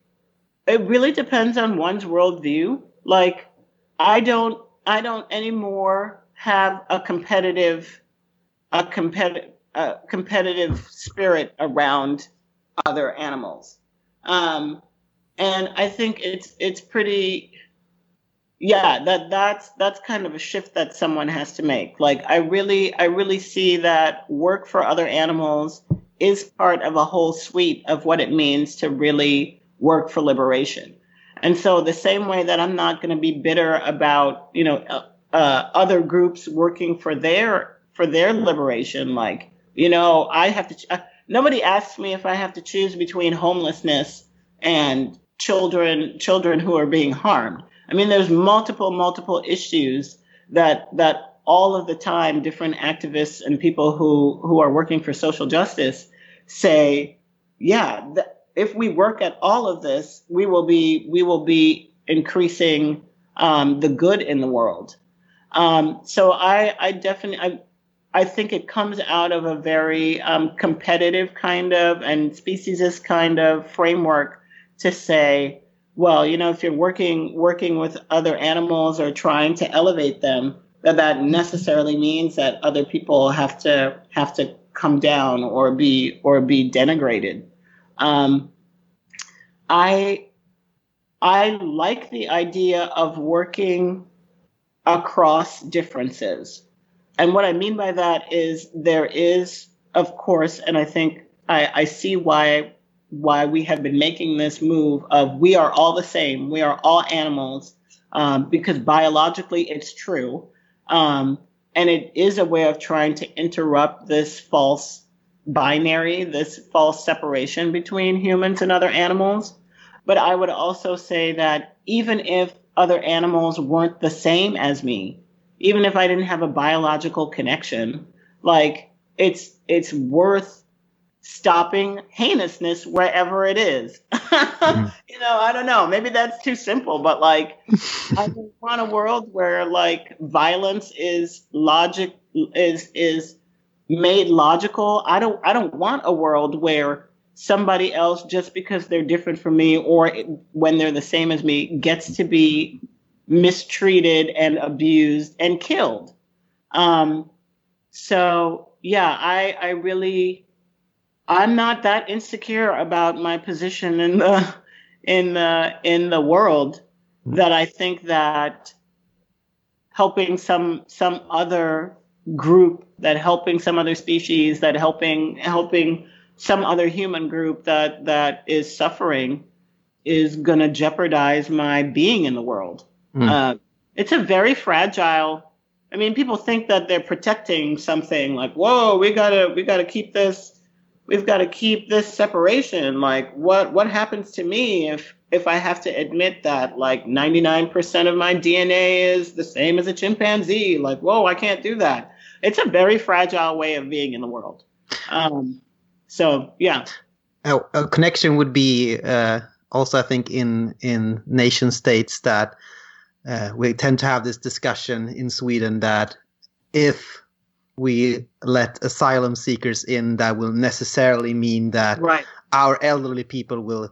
it really depends on one's worldview. Like, I don't, I don't anymore have a competitive, a competitive, a competitive spirit around other animals. Um, and I think it's it's pretty yeah that that's that's kind of a shift that someone has to make like i really i really see that work for other animals is part of a whole suite of what it means to really work for liberation and so the same way that i'm not going to be bitter about you know uh, other groups working for their for their liberation like you know i have to ch- uh, nobody asks me if i have to choose between homelessness and children children who are being harmed. I mean, there's multiple multiple issues that that all of the time different activists and people who who are working for social justice say, yeah, th- if we work at all of this, we will be we will be increasing um, the good in the world. Um, so I I definitely I, I think it comes out of a very um, competitive kind of and speciesist kind of framework to say, well, you know, if you're working working with other animals or trying to elevate them, that that necessarily means that other people have to have to come down or be or be denigrated. Um, I I like the idea of working across differences. And what I mean by that is there is, of course, and I think I, I see why why we have been making this move of we are all the same, we are all animals, um, because biologically it's true. Um, and it is a way of trying to interrupt this false binary, this false separation between humans and other animals. But I would also say that even if other animals weren't the same as me, even if I didn't have a biological connection, like it's it's worth stopping heinousness wherever it is. mm. You know, I don't know. Maybe that's too simple, but like, I want a world where like violence is logic is is made logical. I don't I don't want a world where somebody else just because they're different from me or when they're the same as me gets to be mistreated and abused and killed. Um, so yeah, I I really I'm not that insecure about my position in the in the in the world that I think that helping some some other group that helping some other species that helping helping some other human group that that is suffering is going to jeopardize my being in the world. Mm. Uh, it's a very fragile. I mean, people think that they're protecting something like, "Whoa, we gotta we gotta keep this we've got to keep this separation. Like, what what happens to me if if I have to admit that like 99% of my DNA is the same as a chimpanzee? Like, whoa, I can't do that. It's a very fragile way of being in the world. Um, so yeah. A, a connection would be uh, also, I think, in in nation states that uh, we tend to have this discussion in Sweden that if we let asylum seekers in, that will necessarily mean that right. our elderly people will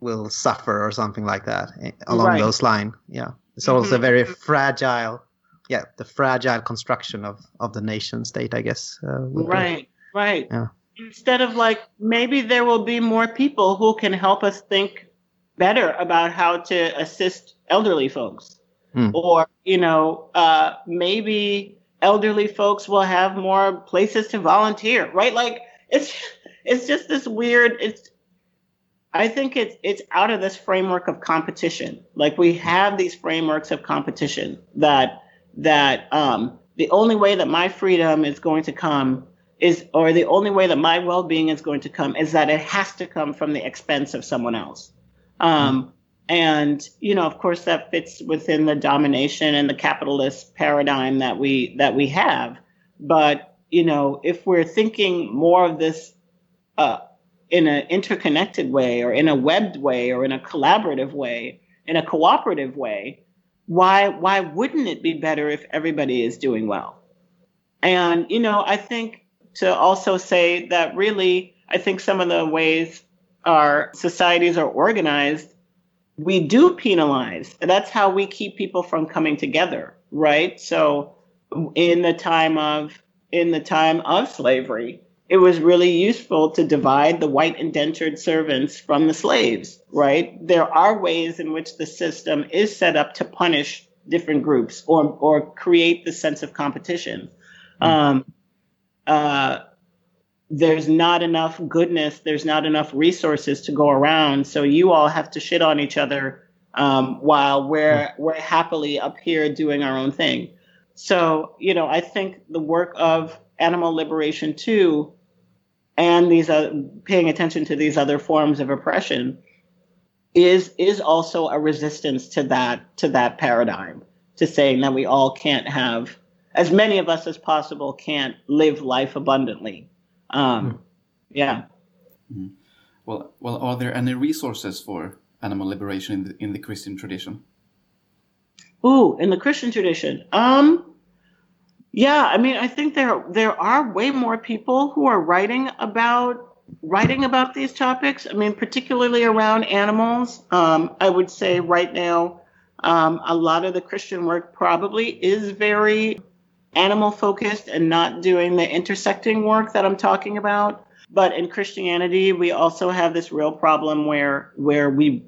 will suffer or something like that eh, along right. those lines. Yeah, it's mm-hmm. also very fragile. Yeah, the fragile construction of of the nation state, I guess. Uh, right, be. right. Yeah. Instead of like maybe there will be more people who can help us think better about how to assist elderly folks, mm. or you know, uh, maybe elderly folks will have more places to volunteer, right? Like it's it's just this weird it's I think it's it's out of this framework of competition. Like we have these frameworks of competition that that um, the only way that my freedom is going to come is, or the only way that my well-being is going to come is that it has to come from the expense of someone else. Um, and you know of course that fits within the domination and the capitalist paradigm that we that we have but you know if we're thinking more of this uh, in an interconnected way or in a webbed way or in a collaborative way in a cooperative way why why wouldn't it be better if everybody is doing well and you know i think to also say that really i think some of the ways our societies are organized we do penalize. That's how we keep people from coming together, right? So in the time of in the time of slavery, it was really useful to divide the white indentured servants from the slaves, right? There are ways in which the system is set up to punish different groups or or create the sense of competition. Mm-hmm. Um, uh, there's not enough goodness, there's not enough resources to go around. So you all have to shit on each other um, while we're we're happily up here doing our own thing. So you know, I think the work of animal liberation too, and these uh, paying attention to these other forms of oppression, is is also a resistance to that to that paradigm, to saying that we all can't have as many of us as possible can't live life abundantly um, hmm. yeah. Mm. Well, well, are there any resources for animal liberation in the, in the Christian tradition? Ooh, in the Christian tradition, um, yeah, I mean, I think there there are way more people who are writing about writing about these topics. I mean, particularly around animals. Um, I would say right now, um, a lot of the Christian work probably is very animal focused and not doing the intersecting work that I'm talking about. But in Christianity, we also have this real problem where where we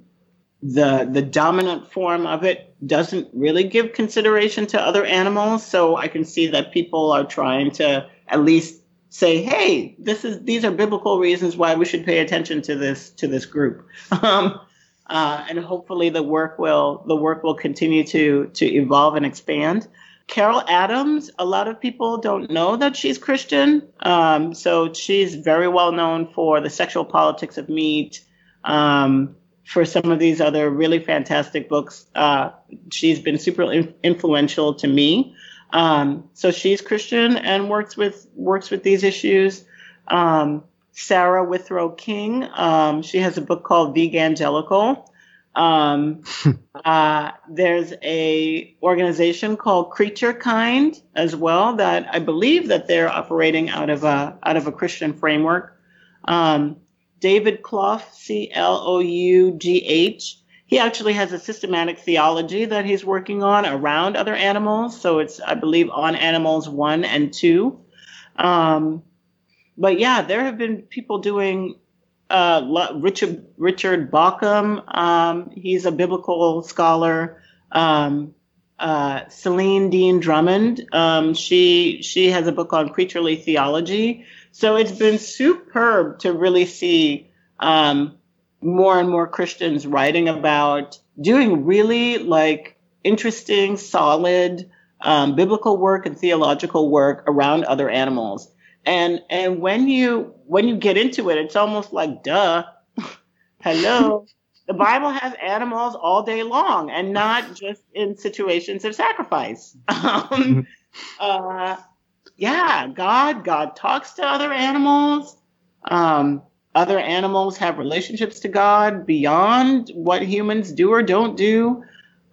the the dominant form of it doesn't really give consideration to other animals. So I can see that people are trying to at least say, "Hey, this is these are biblical reasons why we should pay attention to this to this group." Um, uh, and hopefully the work will the work will continue to to evolve and expand. Carol Adams, a lot of people don't know that she's Christian. Um, so she's very well known for the sexual politics of meat, um, for some of these other really fantastic books. Uh, she's been super in- influential to me. Um, so she's Christian and works with works with these issues. Um, Sarah Withrow King, um, she has a book called Vegangelical. Um, uh, there's a organization called CreatureKind as well that I believe that they're operating out of a out of a Christian framework. Um, David Clough, C L O U G H. He actually has a systematic theology that he's working on around other animals. So it's, I believe, on animals one and two. Um, but yeah, there have been people doing uh, Richard Richard Bauckham. Um, he's a biblical scholar. Um, uh, Celia Deane-Drummond. Um, she she has a book on creaturely theology. So it's been superb to really see um, more and more Christians writing about doing really like interesting, solid um, biblical work and theological work around other animals. And and when you when you get into it, it's almost like duh. Hello. the Bible has animals all day long and not just in situations of sacrifice. Um, uh, yeah, God, God talks to other animals. Um, other animals have relationships to God beyond what humans do or don't do.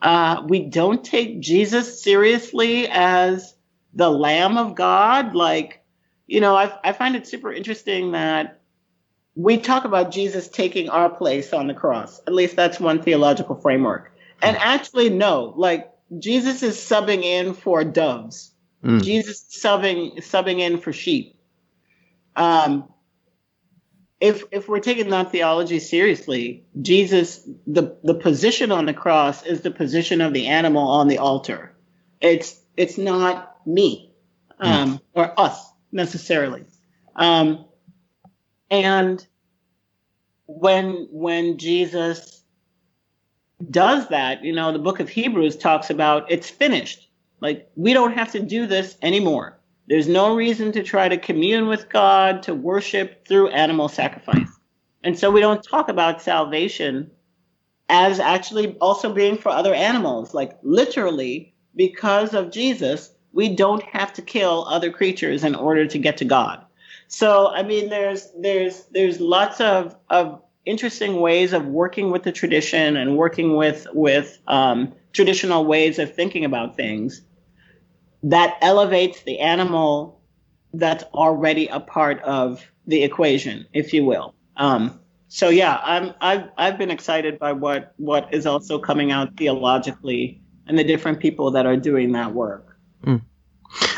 Uh, we don't take Jesus seriously as the Lamb of God. Like, you know, I, I find it super interesting that we talk about Jesus taking our place on the cross. At least that's one theological framework. And actually, no, like Jesus is subbing in for doves. Mm. Jesus subbing subbing in for sheep. Um, if if we're taking that theology seriously, Jesus the the position on the cross is the position of the animal on the altar. It's it's not me um, mm. or us necessarily. Um, and when when Jesus does that, you know, the book of Hebrews talks about it's finished. Like we don't have to do this anymore. There's no reason to try to commune with God, to worship through animal sacrifice. And so we don't talk about salvation as actually also being for other animals. Like literally, because of Jesus, we don't have to kill other creatures in order to get to God. So I mean, there's there's there's lots of of interesting ways of working with the tradition and working with with um, traditional ways of thinking about things that elevates the animal that's already a part of the equation, if you will. Um, so yeah, I'm I've I've been excited by what what is also coming out theologically and the different people that are doing that work. Mm.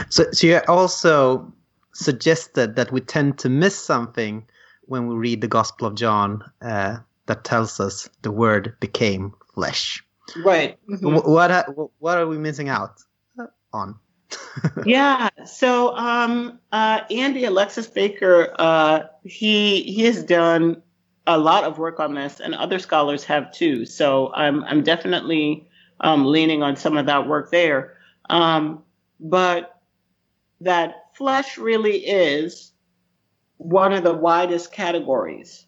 So, so you also suggested that we tend to miss something when we read the Gospel of John uh, that tells us the Word became flesh. Right. Mm-hmm. What what are we missing out on? yeah. So um, uh, Andy Alexis-Baker, uh, he he has done a lot of work on this, and other scholars have too. So I'm I'm definitely um, leaning on some of that work there. Um, but that flesh really is one of the widest categories.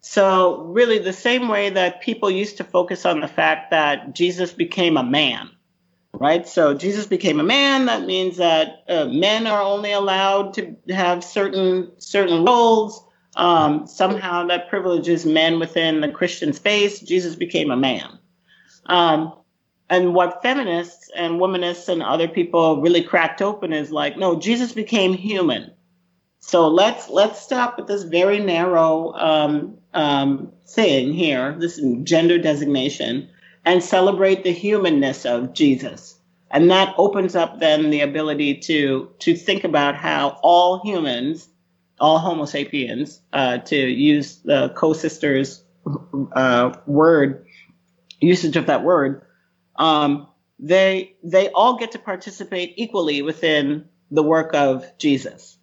So, really, the same way that people used to focus on the fact that Jesus became a man, right? So, Jesus became a man. That means that uh, men are only allowed to have certain certain roles. Um, somehow, that privileges men within the Christian space. Jesus became a man. Um, and what feminists and womanists and other people really cracked open is like, no, Jesus became human. So let's let's stop with this very narrow um, um, thing here, this gender designation, and celebrate the humanness of Jesus. And that opens up then the ability to to think about how all humans, all Homo sapiens, uh, to use the Ko sisters uh, word usage of that word, um, they they all get to participate equally within the work of Jesus.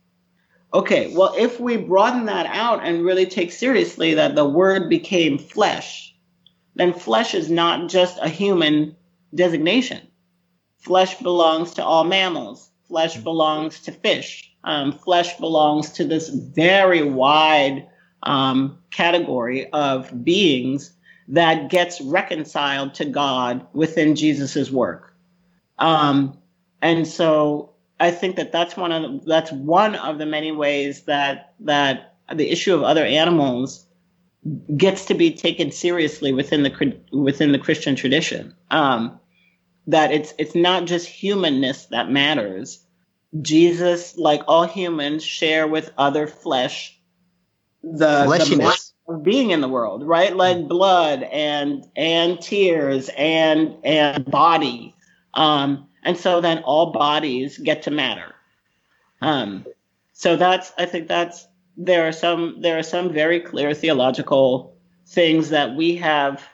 Okay, well, if we broaden that out and really take seriously that the word became flesh, then flesh is not just a human designation. Flesh belongs to all mammals. Flesh belongs to fish. Um, flesh belongs to this very wide um, category of beings that gets reconciled to God within Jesus's work. Um, and so I think that that's one of the, that's one of the many ways that that the issue of other animals gets to be taken seriously within the within the Christian tradition. Um, that it's it's not just humanness that matters. Jesus, like all humans, share with other flesh the, the of being in the world, right? Like mm. blood and and tears and and body. Um, and so then all bodies get to matter. Um, so that's I think that's there are some there are some very clear theological things that we have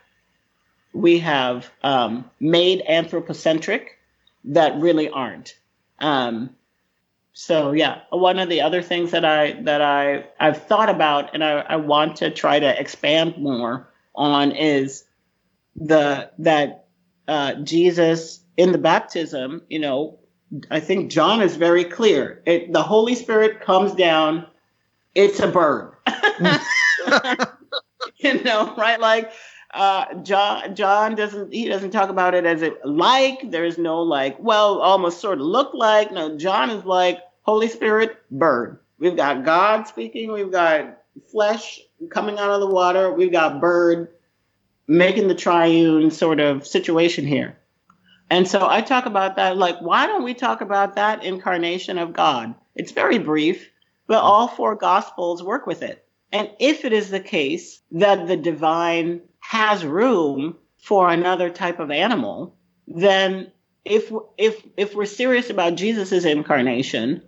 we have um, made anthropocentric that really aren't. Um, so yeah, one of the other things that I that I I've thought about and I, I want to try to expand more on is the that uh, Jesus in the baptism, you know, I think John is very clear. It, the Holy Spirit comes down, it's a bird. you know, right? Like uh, John John doesn't he doesn't talk about it as it like. There's no like, well, almost sort of look like. No, John is like, Holy Spirit, bird. We've got God speaking. We've got flesh coming out of the water. We've got bird making the triune sort of situation here. And so I talk about that like, why don't we talk about that incarnation of God? It's very brief, but all four gospels work with it. And if it is the case that the divine has room for another type of animal, then if if if we're serious about Jesus' incarnation,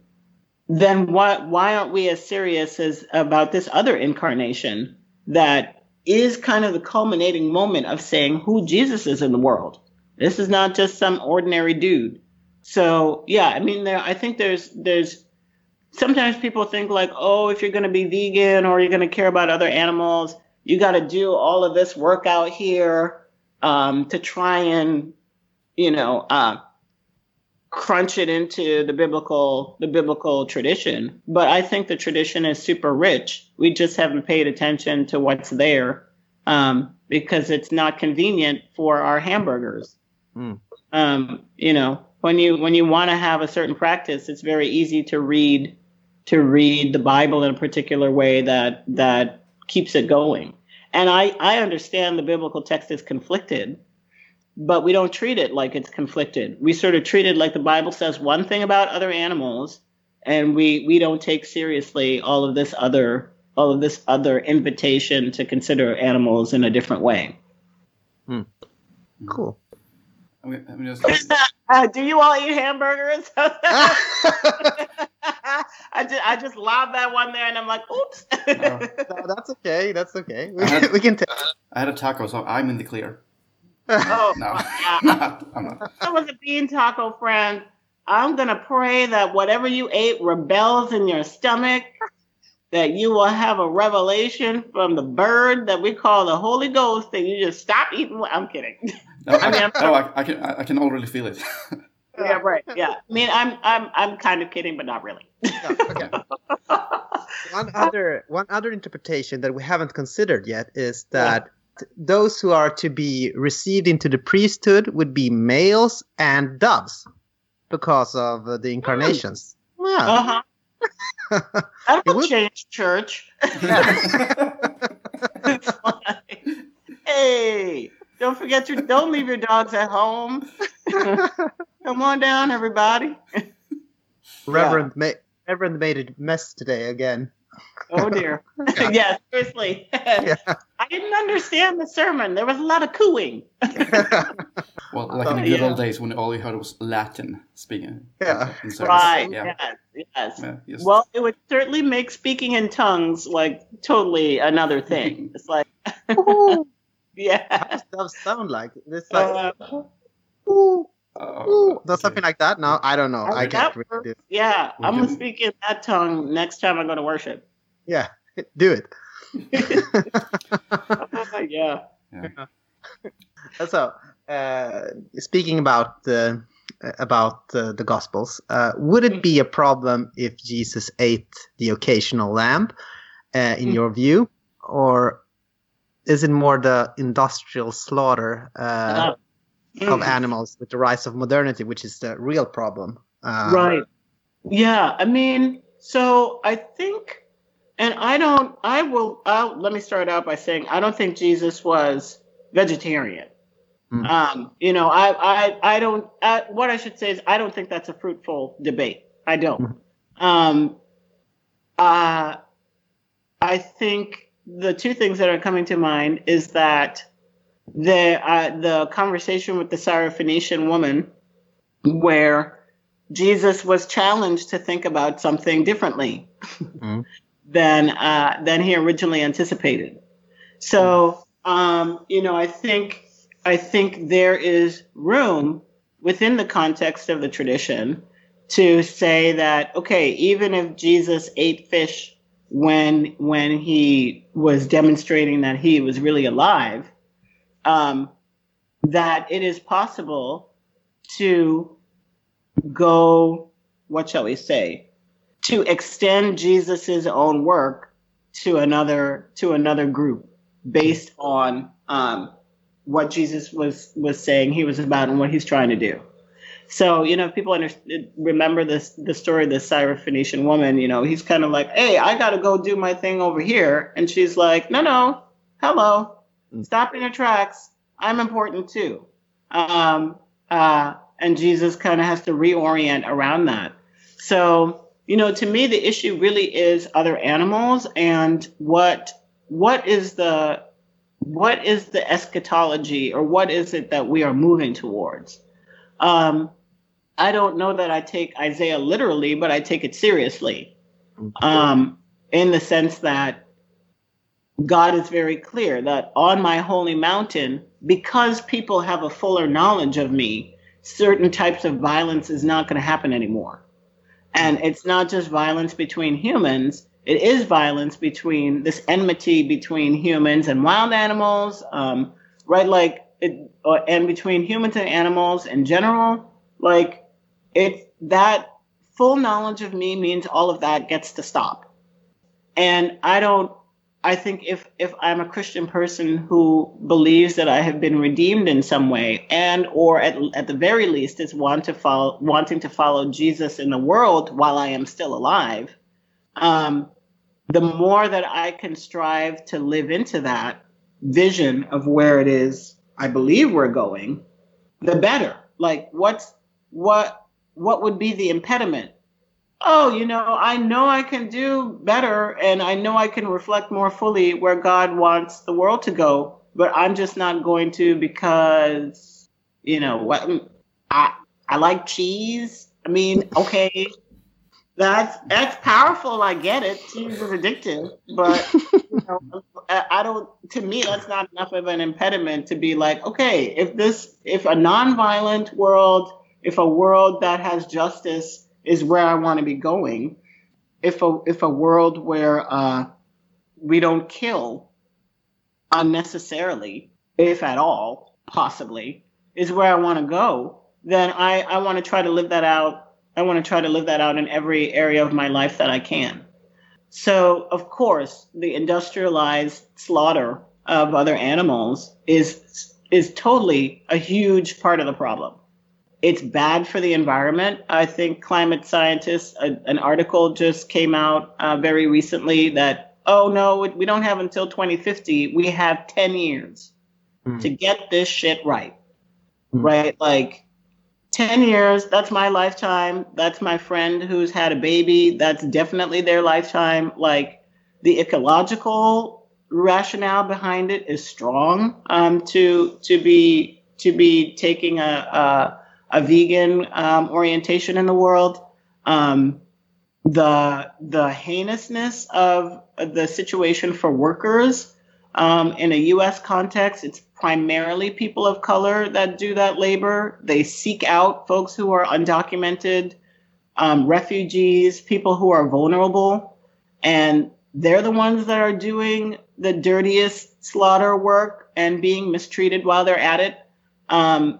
then why why aren't we as serious as about this other incarnation that is kind of the culminating moment of saying who Jesus is in the world? This is not just some ordinary dude. So yeah, I mean there I think there's there's sometimes people think like, oh, if you're gonna be vegan or you're gonna care about other animals, you gotta do all of this work out here um, to try and, you know, uh, crunch it into the biblical the biblical tradition. But i think the tradition is super rich. We just haven't paid attention to what's there um, because it's not convenient for our hamburgers. Mm. um, you know when you when you want to have a certain practice it's very easy to read to read the bible in a particular way that that keeps it going. And i i understand the biblical text is conflicted but we don't treat it like it's conflicted. We sort of treat it like the Bible says one thing about other animals, and we we don't take seriously all of this other all of this other invitation to consider animals in a different way. Hmm. Cool. I mean, I mean, uh, do you all eat hamburgers? I just I just lobbed that one there, and I'm like, oops. no, that's okay. That's okay. We, had, we can. T- I had a taco, so I'm in the clear. Oh, no. Yeah. I'm not. That was a bean taco friend. I'm going to pray that whatever you ate rebels in your stomach, that you will have a revelation from the bird that we call the Holy Ghost, and you just stop eating. I'm kidding. No, I, mean, no, I, I, can, I can already feel it. yeah, right. Yeah. I mean, I'm, I'm, I'm kind of kidding, but not really. yeah, okay. one other, one other interpretation that we haven't considered yet is that. Yeah those who are to be received into the priesthood would be males and doves because of uh, the incarnations. Mm. Yeah. Uh-huh. that would change church. hey, don't forget your don't leave your dogs at home. Come on down, everybody. Reverend, yeah. ma- Reverend made a mess today again. Oh dear. yeah, seriously. yeah. I didn't understand the sermon. There was a lot of cooing. well, like in the good yeah. old days when all you heard was Latin speaking. Yeah. Right. Yeah. Yes. Yes. Yeah, well, it would certainly make speaking in tongues like totally another thing. it's like, yeah. How does that sound like? It's like, uh, ooh. Oh, does something like that? No, I don't know. I, I can't read it. Yeah, I'm gonna speak in that tongue next time I go to worship. Yeah, do it. yeah. yeah. so, uh, speaking about uh, about uh, the Gospels, uh, would it be a problem if Jesus ate the occasional lamb, uh, in mm. your view, or is it more the industrial slaughter? Uh, mm. of animals with the rise of modernity, which is the real problem. Right. Yeah. I mean, so I think, and I don't, I will, I'll, let me start out by saying I don't think Jesus was vegetarian. Mm. Um, you know, I, I, I don't, I, what I should say is I don't think that's a fruitful debate. I don't. Mm. Um, uh, I think the two things that are coming to mind is that the uh, the conversation with the Syrophoenician woman, where Jesus was challenged to think about something differently mm-hmm. Than uh, than he originally anticipated. So, um, you know, I think I think there is room within the context of the tradition to say that okay, even if Jesus ate fish when when he was demonstrating that he was really alive, um, that it is possible to go, what shall we say, to extend Jesus's own work to another to another group based on um, what Jesus was was saying he was about and what he's trying to do. So you know, people under, remember this the story of the Syrophoenician woman. You know, he's kind of like, "Hey, I got to go do my thing over here," and she's like, "No, no, hello, stop in your tracks. I'm important too. Um, uh, and Jesus kind of has to reorient around that. So, you know, to me, the issue really is other animals and what what is the what is the eschatology or what is it that we are moving towards? Um, I don't know that I take Isaiah literally, but I take it seriously. Um, in the sense that God is very clear that on my holy mountain, because people have a fuller knowledge of me, certain types of violence is not going to happen anymore. And it's not just violence between humans, it is violence between this enmity between humans and wild animals, um, right? Like, it, uh, and between humans and animals in general. Like, it that full knowledge of me means all of that gets to stop. And I don't I think if if I'm a Christian person who believes that I have been redeemed in some way, and or at at the very least is want to follow wanting to follow Jesus in the world while I am still alive, um, the more that I can strive to live into that vision of where it is I believe we're going, the better. Like what's what what would be the impediment? Oh, you know, I know I can do better and I know I can reflect more fully where God wants the world to go, but I'm just not going to because, you know, what I I like cheese. I mean, okay, that's that's powerful. I get it. Cheese is addictive, but you know, I don't. To me, that's not enough of an impediment to be like, okay, if this, if a nonviolent world, if a world that has justice is where I want to be going. If a if a world where uh, we don't kill unnecessarily, if at all, possibly, is where I want to go, then I, I want to try to live that out. I want to try to live that out in every area of my life that I can. So, of course, the industrialized slaughter of other animals is is totally a huge part of the problem it's bad for the environment. I think climate scientists, a, an article just came out uh, very recently that, oh no, we don't have until 2050. We have 10 years mm. to get this shit right. Mm. Right? Like 10 years, that's my lifetime. That's my friend who's had a baby. That's definitely their lifetime. Like the ecological rationale behind it is strong um, to to be to be taking a, a a vegan um, orientation in the world. Um, the the heinousness of the situation for workers um, in a U.S. context, it's primarily people of color that do that labor. They seek out folks who are undocumented, um, refugees, people who are vulnerable, and they're the ones that are doing the dirtiest slaughter work and being mistreated while they're at it. Um,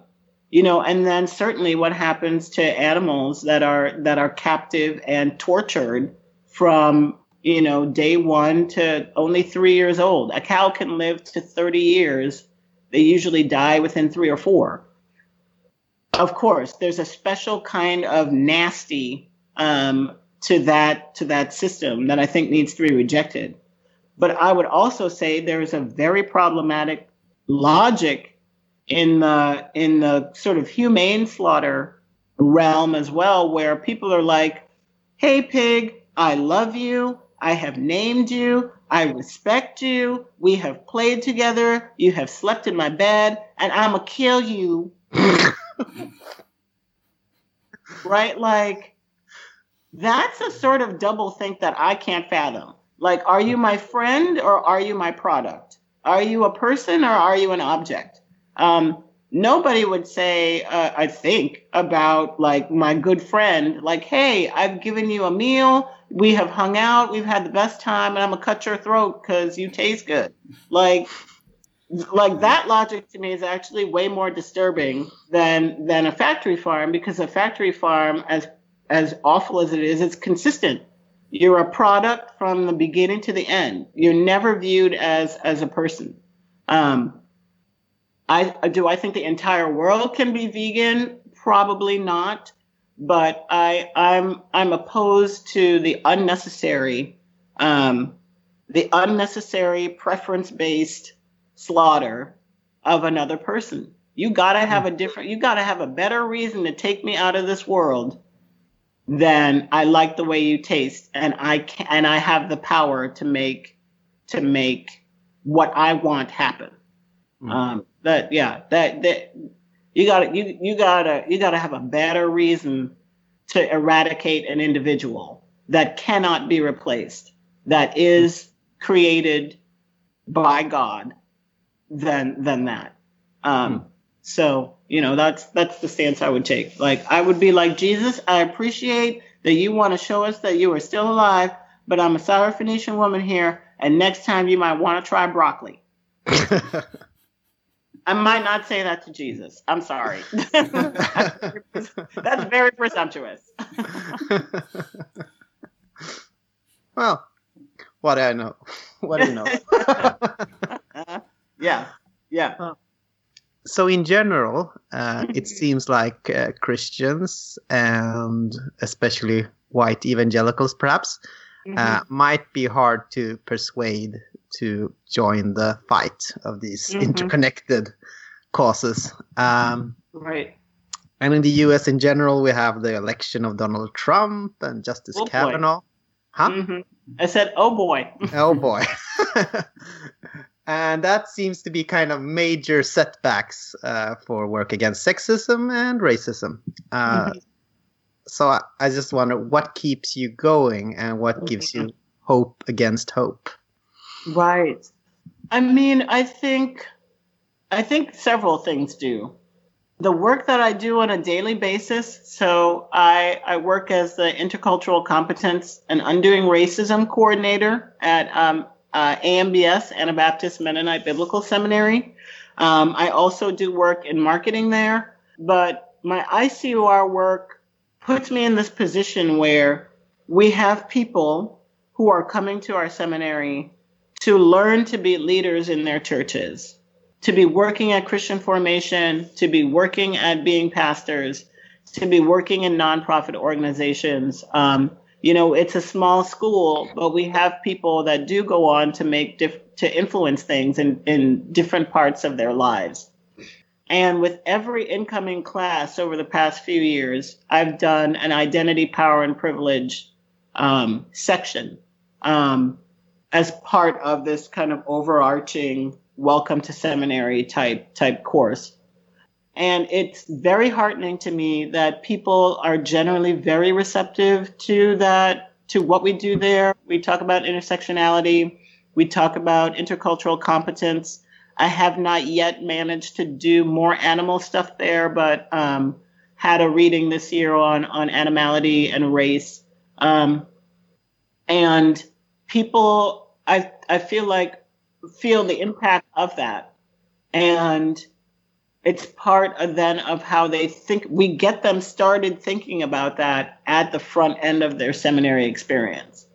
you know and then certainly what happens to animals that are that are captive and tortured from you know day one to only three years old. A cow can live to 30 years. They usually die within three or four. Of course there's a special kind of nasty um, to that to that system that i think needs to be rejected. But i would also say there is a very problematic logic in the in the sort of humane slaughter realm as well, where people are like, "Hey, pig, I love you. I have named you. I respect you. We have played together. You have slept in my bed, and I'ma kill you." right? Like that's a sort of double think that I can't fathom. Like, are you my friend or are you my product? Are you a person or are you an object? Um, nobody would say, uh, I think, about like my good friend, like, hey, I've given you a meal, we have hung out, we've had the best time, and I'm gonna cut your throat because you taste good. Like, like that logic to me is actually way more disturbing than than a factory farm because a factory farm, as as awful as it is, it's consistent. You're a product from the beginning to the end. You're never viewed as as a person. Um, I do I think the entire world can be vegan? Probably not. But I I'm I'm opposed to the unnecessary um, the unnecessary preference based slaughter of another person. You got to have a different, you got to have a better reason to take me out of this world than I like the way you taste and I can, and I have the power to make to make what I want happen. Mm-hmm. Um, that yeah, that that you got to you you got to you got to have a better reason to eradicate an individual that cannot be replaced that is created by God than than that. Um, mm. So you know that's that's the stance I would take. Like I would be like Jesus. I appreciate that you want to show us that you are still alive, but I'm a Syrophoenician woman here, and next time you might want to try broccoli. I might not say that to Jesus. I'm sorry. that's very presumptuous. well, what do I know? What do you know? yeah, yeah. So, in general, uh, it seems like uh, Christians and especially white evangelicals, perhaps, mm-hmm. uh, might be hard to persuade to join the fight of these mm-hmm. interconnected causes. Um, right. And in the US in general, we have the election of Donald Trump and Justice oh, Kavanaugh. Boy. Huh? Mm-hmm. I said, oh boy. oh boy. and that seems to be kind of major setbacks uh, for work against sexism and racism. Uh, mm-hmm. So I, I, just wonder what keeps you going and what gives you hope against hope. Right. I mean, I think I think several things do. The work that I do on a daily basis, so I, I work as the Intercultural Competence and Undoing Racism Coordinator at um, uh, AMBS, Anabaptist Mennonite Biblical Seminary. Um, I also do work in marketing there, but my ICUR work puts me in this position where we have people who are coming to our seminary to learn to be leaders in their churches, to be working at Christian formation, to be working at being pastors, to be working in nonprofit organizations. Um, you know, it's a small school, but we have people that do go on to make diff- to influence things in, in different parts of their lives. And with every incoming class over the past few years, I've done an identity, power, and privilege um, section um, as part of this kind of overarching welcome to seminary type type course. And it's very heartening to me that people are generally very receptive to that, to what we do there. We talk about intersectionality, we talk about intercultural competence. I have not yet managed to do more animal stuff there, but um, had a reading this year on on animality and race. Um, and people, I I feel like feel the impact of that, and it's part of then of how they think we get them started thinking about that at the front end of their seminary experience.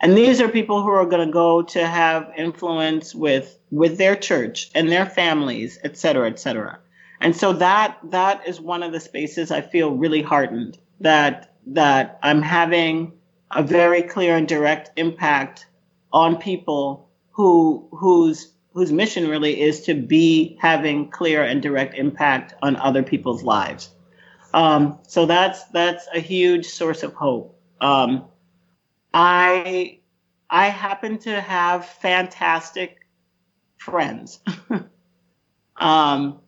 And these are people who are going to go to have influence with with their church and their families et cetera et cetera. And so that that is one of the spaces i feel really heartened that that i'm having a very clear and direct impact on people who whose whose mission really is to be having clear and direct impact on other people's lives. Um, so that's that's a huge source of hope. Um, I I happen to have fantastic friends um,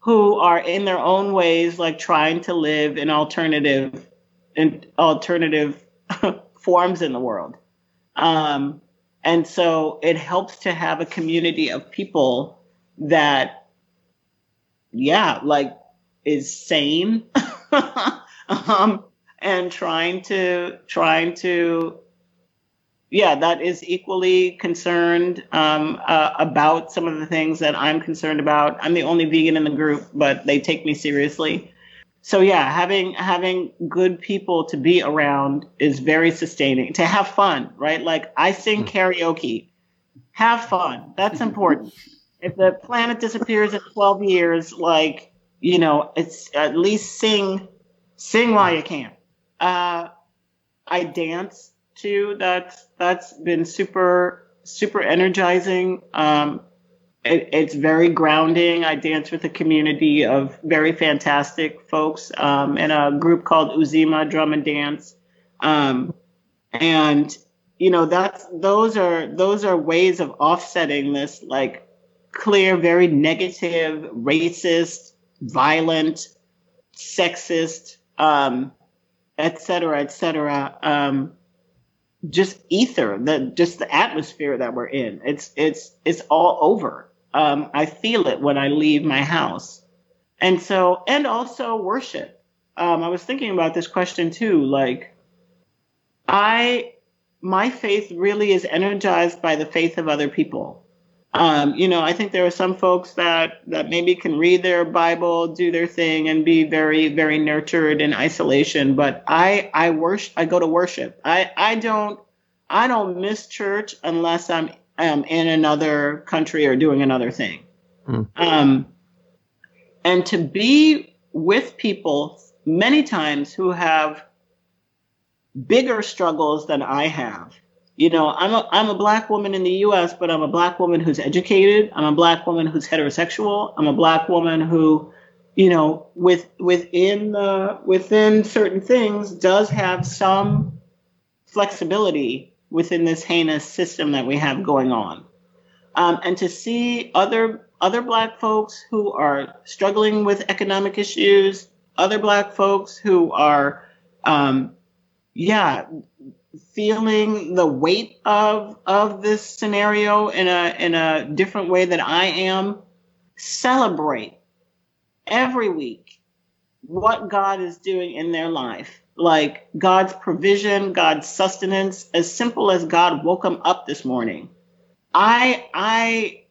who are in their own ways like trying to live in alternative in alternative forms in the world. Um, and so it helps to have a community of people that, yeah, like is sane um, and trying to, trying to, yeah, that is equally concerned um, uh, about some of the things that I'm concerned about. I'm the only vegan in the group, but they take me seriously so yeah, having having good people to be around is very sustaining. To have fun, right? Like I sing hmm. karaoke. Have fun. That's important. if the planet disappears in 12 years, like, you know, it's at least sing sing while you can. Uh I dance too. That's that's been super super energizing. Um it, it's very grounding. I dance with a community of very fantastic folks um, in a group called Uzima Drum and Dance, um, and you know that's those are those are ways of offsetting this like clear, very negative, racist, violent, sexist, um, et cetera, et cetera. Um, just ether, the just the atmosphere that we're in. It's it's it's all over. Um, I feel it when I leave my house, and so and also worship. Um, I was thinking about this question too. Like, I my faith really is energized by the faith of other people. Um, you know, I think there are some folks that that maybe can read their Bible, do their thing, and be very, very nurtured in isolation. But I, I worship. I go to worship. I, I don't, I don't miss church unless I'm, um, in another country or doing another thing. Mm. Um, and to be with people many times who have bigger struggles than I have you know, I'm a I'm a black woman in the U.S., but I'm a black woman who's educated. I'm a black woman who's heterosexual. I'm a black woman who, you know, with within the within certain things does have some flexibility within this heinous system that we have going on. Um, and to see other other black folks who are struggling with economic issues, other black folks who are, um, yeah, feeling the weight of of this scenario in a in a different way that I am, celebrate every week what God is doing in their life. Like God's provision, God's sustenance, as simple as God woke him up this morning. I I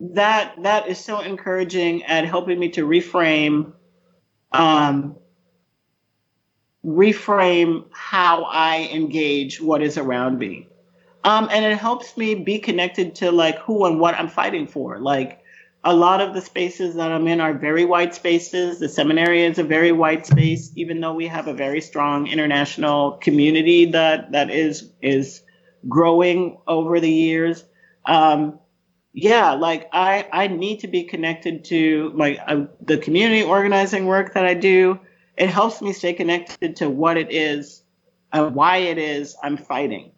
that that is so encouraging at helping me to reframe um reframe how I engage what is around me. Um, and it helps me be connected to like who and what I'm fighting for. Like a lot of the spaces that I'm in are very white spaces. The seminary is a very white space, even though we have a very strong international community that that is is growing over the years. Um, yeah, like I I need to be connected to like uh, the community organizing work that I do it helps me stay connected to what it is and why it is I'm fighting.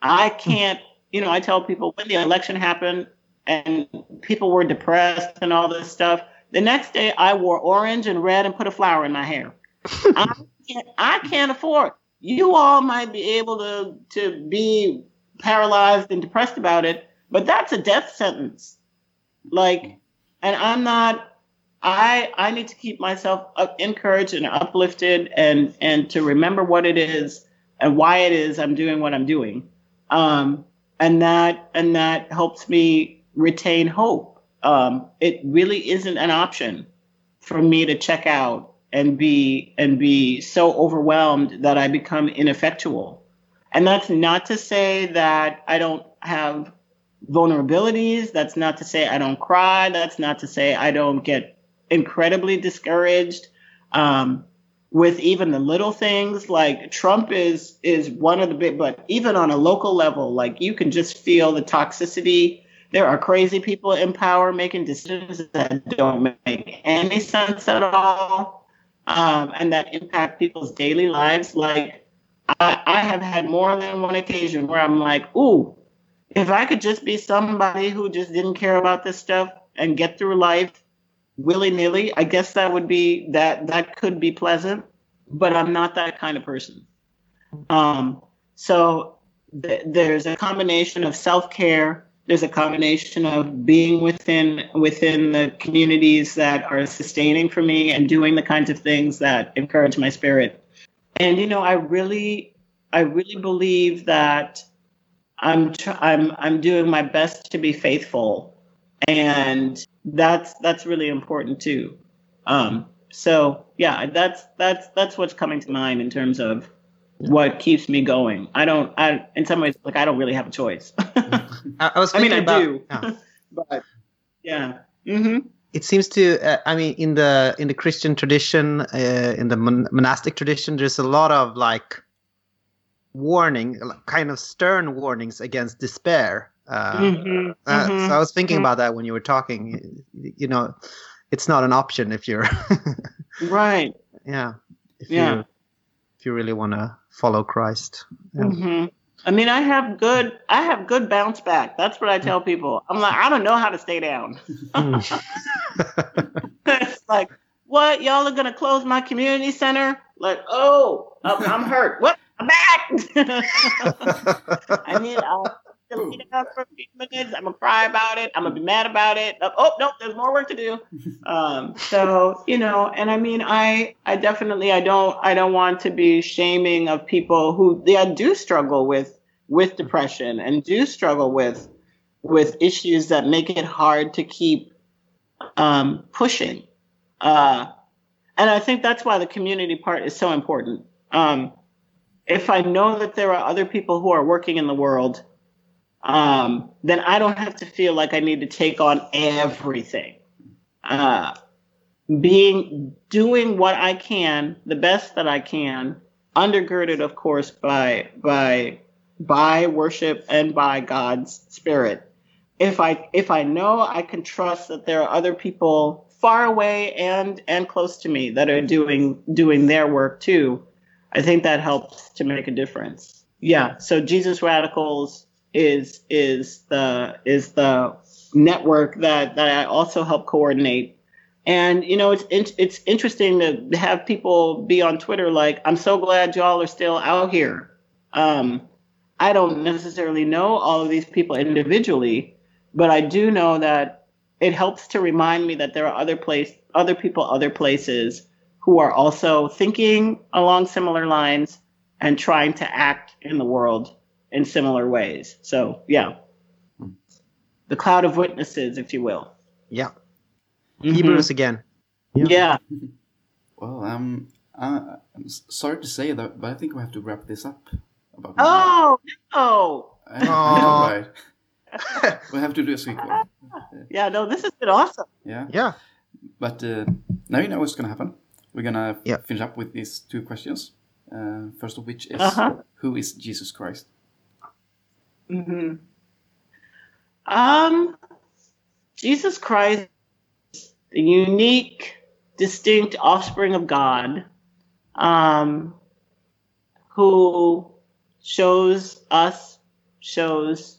I can't, you know, I tell people when the election happened and people were depressed and all this stuff. The next day I wore orange and red and put a flower in my hair. I, can't, I can't afford. You all might be able to to be paralyzed and depressed about it, but that's a death sentence. Like, and I'm not I I need to keep myself encouraged and uplifted and and to remember what it is and why it is I'm doing what I'm doing. Um, and that and that helps me retain hope. Um, it really isn't an option for me to check out and be and be so overwhelmed that I become ineffectual. And that's not to say that I don't have vulnerabilities. That's not to say I don't cry. That's not to say I don't get incredibly discouraged um, with even the little things. Like Trump is is one of the big, but even on a local level, like you can just feel the toxicity. There are crazy people in power making decisions that don't make any sense at all, um, and that impact people's daily lives. Like I, I have had more than one occasion where I'm like, ooh, if I could just be somebody who just didn't care about this stuff and get through life willy nilly, I guess that would be that that could be pleasant, but I'm not that kind of person. Um, so th- there's a combination of self care. There's a combination of being within within the communities that are sustaining for me and doing the kinds of things that encourage my spirit. And you know, I really, I really believe that I'm tr- I'm I'm doing my best to be faithful, and that's that's really important too. Um, so yeah, that's that's that's what's coming to mind in terms of what keeps me going. I don't. I in some ways like I don't really have a choice. I, was. I mean, I about, do, yeah. but yeah. Mm-hmm. It seems to. Uh, I mean, in the in the Christian tradition, uh, in the mon- monastic tradition, there's a lot of like warning, kind of stern warnings against despair Uh, mm-hmm, uh, mm-hmm, so I was thinking mm-hmm. about that when you were talking. You know, it's not an option if you're right. Yeah. If yeah. You, if you really want to follow Christ. Yeah. I mean, I have good, I have good bounce back. That's what I tell people. I'm like, I don't know how to stay down. it's like, what? Y'all are gonna close my community center? Like, oh, I'm, I'm hurt. What? I'm back. I mean, I'll lay down for a few minutes. I'm gonna cry about it. I'm gonna be mad about it. Oh no, there's more work to do. Um, so you know, and I mean, I I definitely I don't I don't want to be shaming of people who yeah do struggle with with depression and do struggle with with issues that make it hard to keep um, pushing. Uh, and I think that's why the community part is so important. Um, if I know that there are other people who are working in the world, um, then I don't have to feel like I need to take on everything. Uh, being doing what I can, the best that I can, undergirded, of course, by by by worship and by God's spirit. If I if I know I can trust that there are other people far away and and close to me that are doing doing their work too, I think that helps to make a difference. Yeah. So Jesus Radicals is is the is the network that that I also help coordinate. And you know, it's it's interesting to have people be on Twitter like, "I'm so glad y'all are still out here." Um, I don't necessarily know all of these people individually, but I do know that it helps to remind me that there are other place other people other places who are also thinking along similar lines and trying to act in the world in similar ways. So, yeah. The cloud of witnesses, if you will. Yeah. Mm-hmm. Hebrews again. Yeah. yeah. Well, um, uh, I'm sorry to say that, but I think we have to wrap this up. About oh, no. I, I know, right? we have to do a sequel. Yeah, no, this has been awesome. Yeah. Yeah. But uh, now you know what's going to happen. We're going to yep. finish up with these two questions. Uh, first of which is uh-huh. Who is Jesus Christ? Mm-hmm. Um, Jesus Christ, the unique, distinct offspring of God, um, who shows us, shows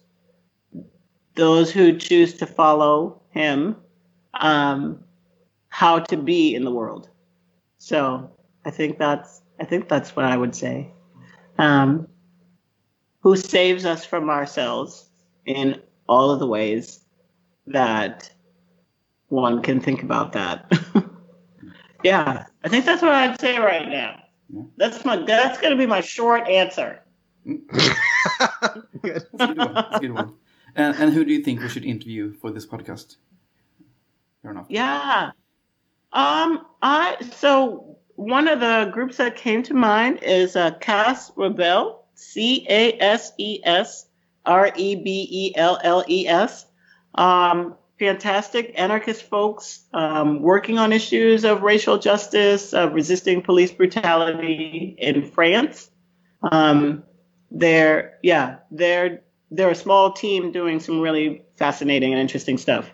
those who choose to follow him, um, how to be in the world. So I think that's I think that's what I would say. Um, who saves us from ourselves in all of the ways that one can think about that. yeah, I think that's what I'd say right now. That's my that's gonna be my short answer. Good. Good one. Good one. And, and who do you think we should interview for this podcast? Fair enough. Yeah. Um. I so one of the groups that came to mind is uh, Cases Rebelles C A S E S R E B E L L E S. Um, fantastic anarchist folks um, working on issues of racial justice, of resisting police brutality in France. Um, they're yeah, they're they're a small team doing some really fascinating and interesting stuff.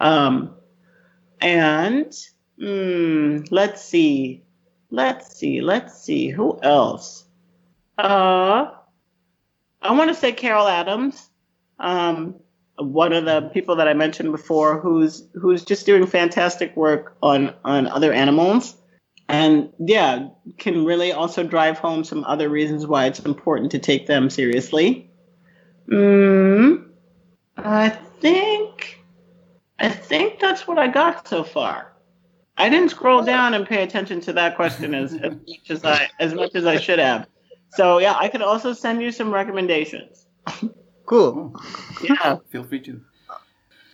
Um, and mm, let's see, let's see, let's see, who else? Uh, I want to say Carol Adams, um, one of the people that I mentioned before, who's who's just doing fantastic work on on other animals, and yeah, can really also drive home some other reasons why it's important to take them seriously. Mm, I think I think that's what I got so far. I didn't scroll down and pay attention to that question as, as much as I as much as I should have. So yeah, I could also send you some recommendations. Cool. Yeah. Feel free to.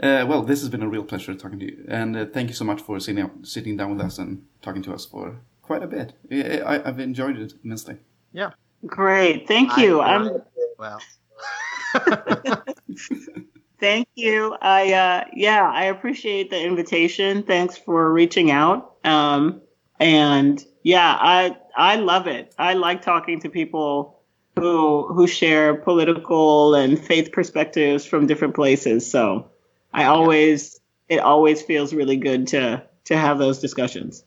Uh, well, this has been a real pleasure talking to you, and uh, thank you so much for sitting up, sitting down with us and talking to us for quite a bit. I, have enjoyed it immensely. Yeah. Great. Thank you. I I'm well. thank you. I uh, yeah, I appreciate the invitation. Thanks for reaching out. Um, and yeah, I I love it. I like talking to people who who share political and faith perspectives from different places. So I always it always feels really good to to have those discussions.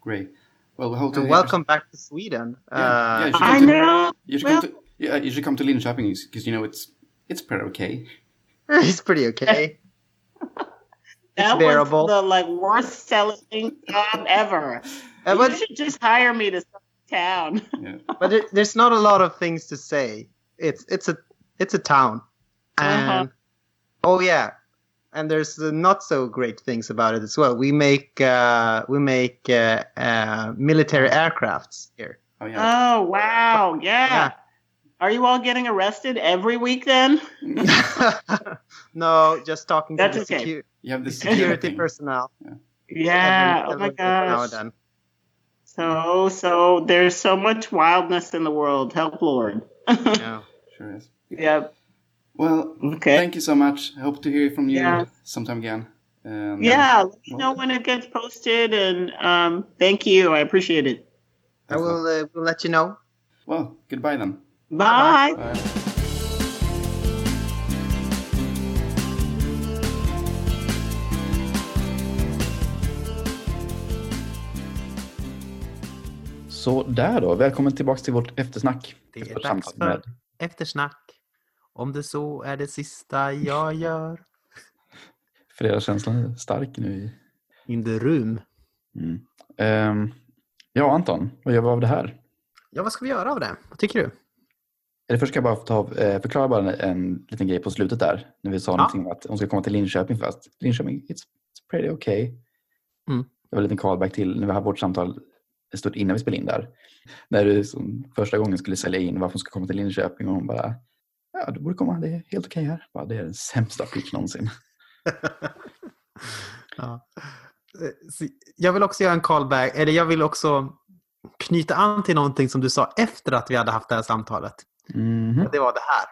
Great. Well, we hope to welcome back to Sweden. Yeah, uh, yeah, I know. You should well, come to yeah, you should come to Linköping because you know it's it's pretty okay. it's pretty okay. that bearable. was the like worst selling job ever. Uh, but, you should just hire me to some town. Yeah. but it, there's not a lot of things to say. It's it's a it's a town, uh-huh. and uh-huh. oh yeah, and there's uh, not so great things about it as well. We make uh, we make uh, uh military aircrafts here. Oh yeah. Oh wow! Yeah. yeah. Are you all getting arrested every week then? no, just talking That's to the, okay. secu- you have the security personnel. Yeah. yeah. Every, oh my gosh. Now So, so there's so much wildness in the world. Help, Lord. yeah, sure is. Yep. Well, okay. Thank you so much. I hope to hear from you yeah. sometime again. Um, yeah, let me know when it gets posted, and um, thank you. I appreciate it. I will. Uh, will let you know. Well, goodbye then. Bye. Bye. Bye. Så där då, välkommen tillbaka till vårt eftersnack. Det är dags för med... eftersnack. Om det så är det sista jag gör. Fredagskänslan är stark nu. I... In the room. Mm. Um, ja, Anton, vad gör vi av det här? Ja, vad ska vi göra av det? Vad tycker du? Eller först ska jag bara ta, eh, förklara bara en, en liten grej på slutet där. När vi sa ja. någonting om att hon ska komma till Linköping först. Linköping, it's, it's pretty okay. Mm. Det var en liten callback till när vi hade vårt samtal stort innan vi spelade in där. När du som första gången skulle sälja in varför hon ska komma till Linköping och hon bara Ja, du borde komma. Det är helt okej här. Bara, det är den sämsta pitch någonsin. ja. Jag vill också göra en callback, eller jag vill också knyta an till någonting som du sa efter att vi hade haft det här samtalet. Mm. Det var det här.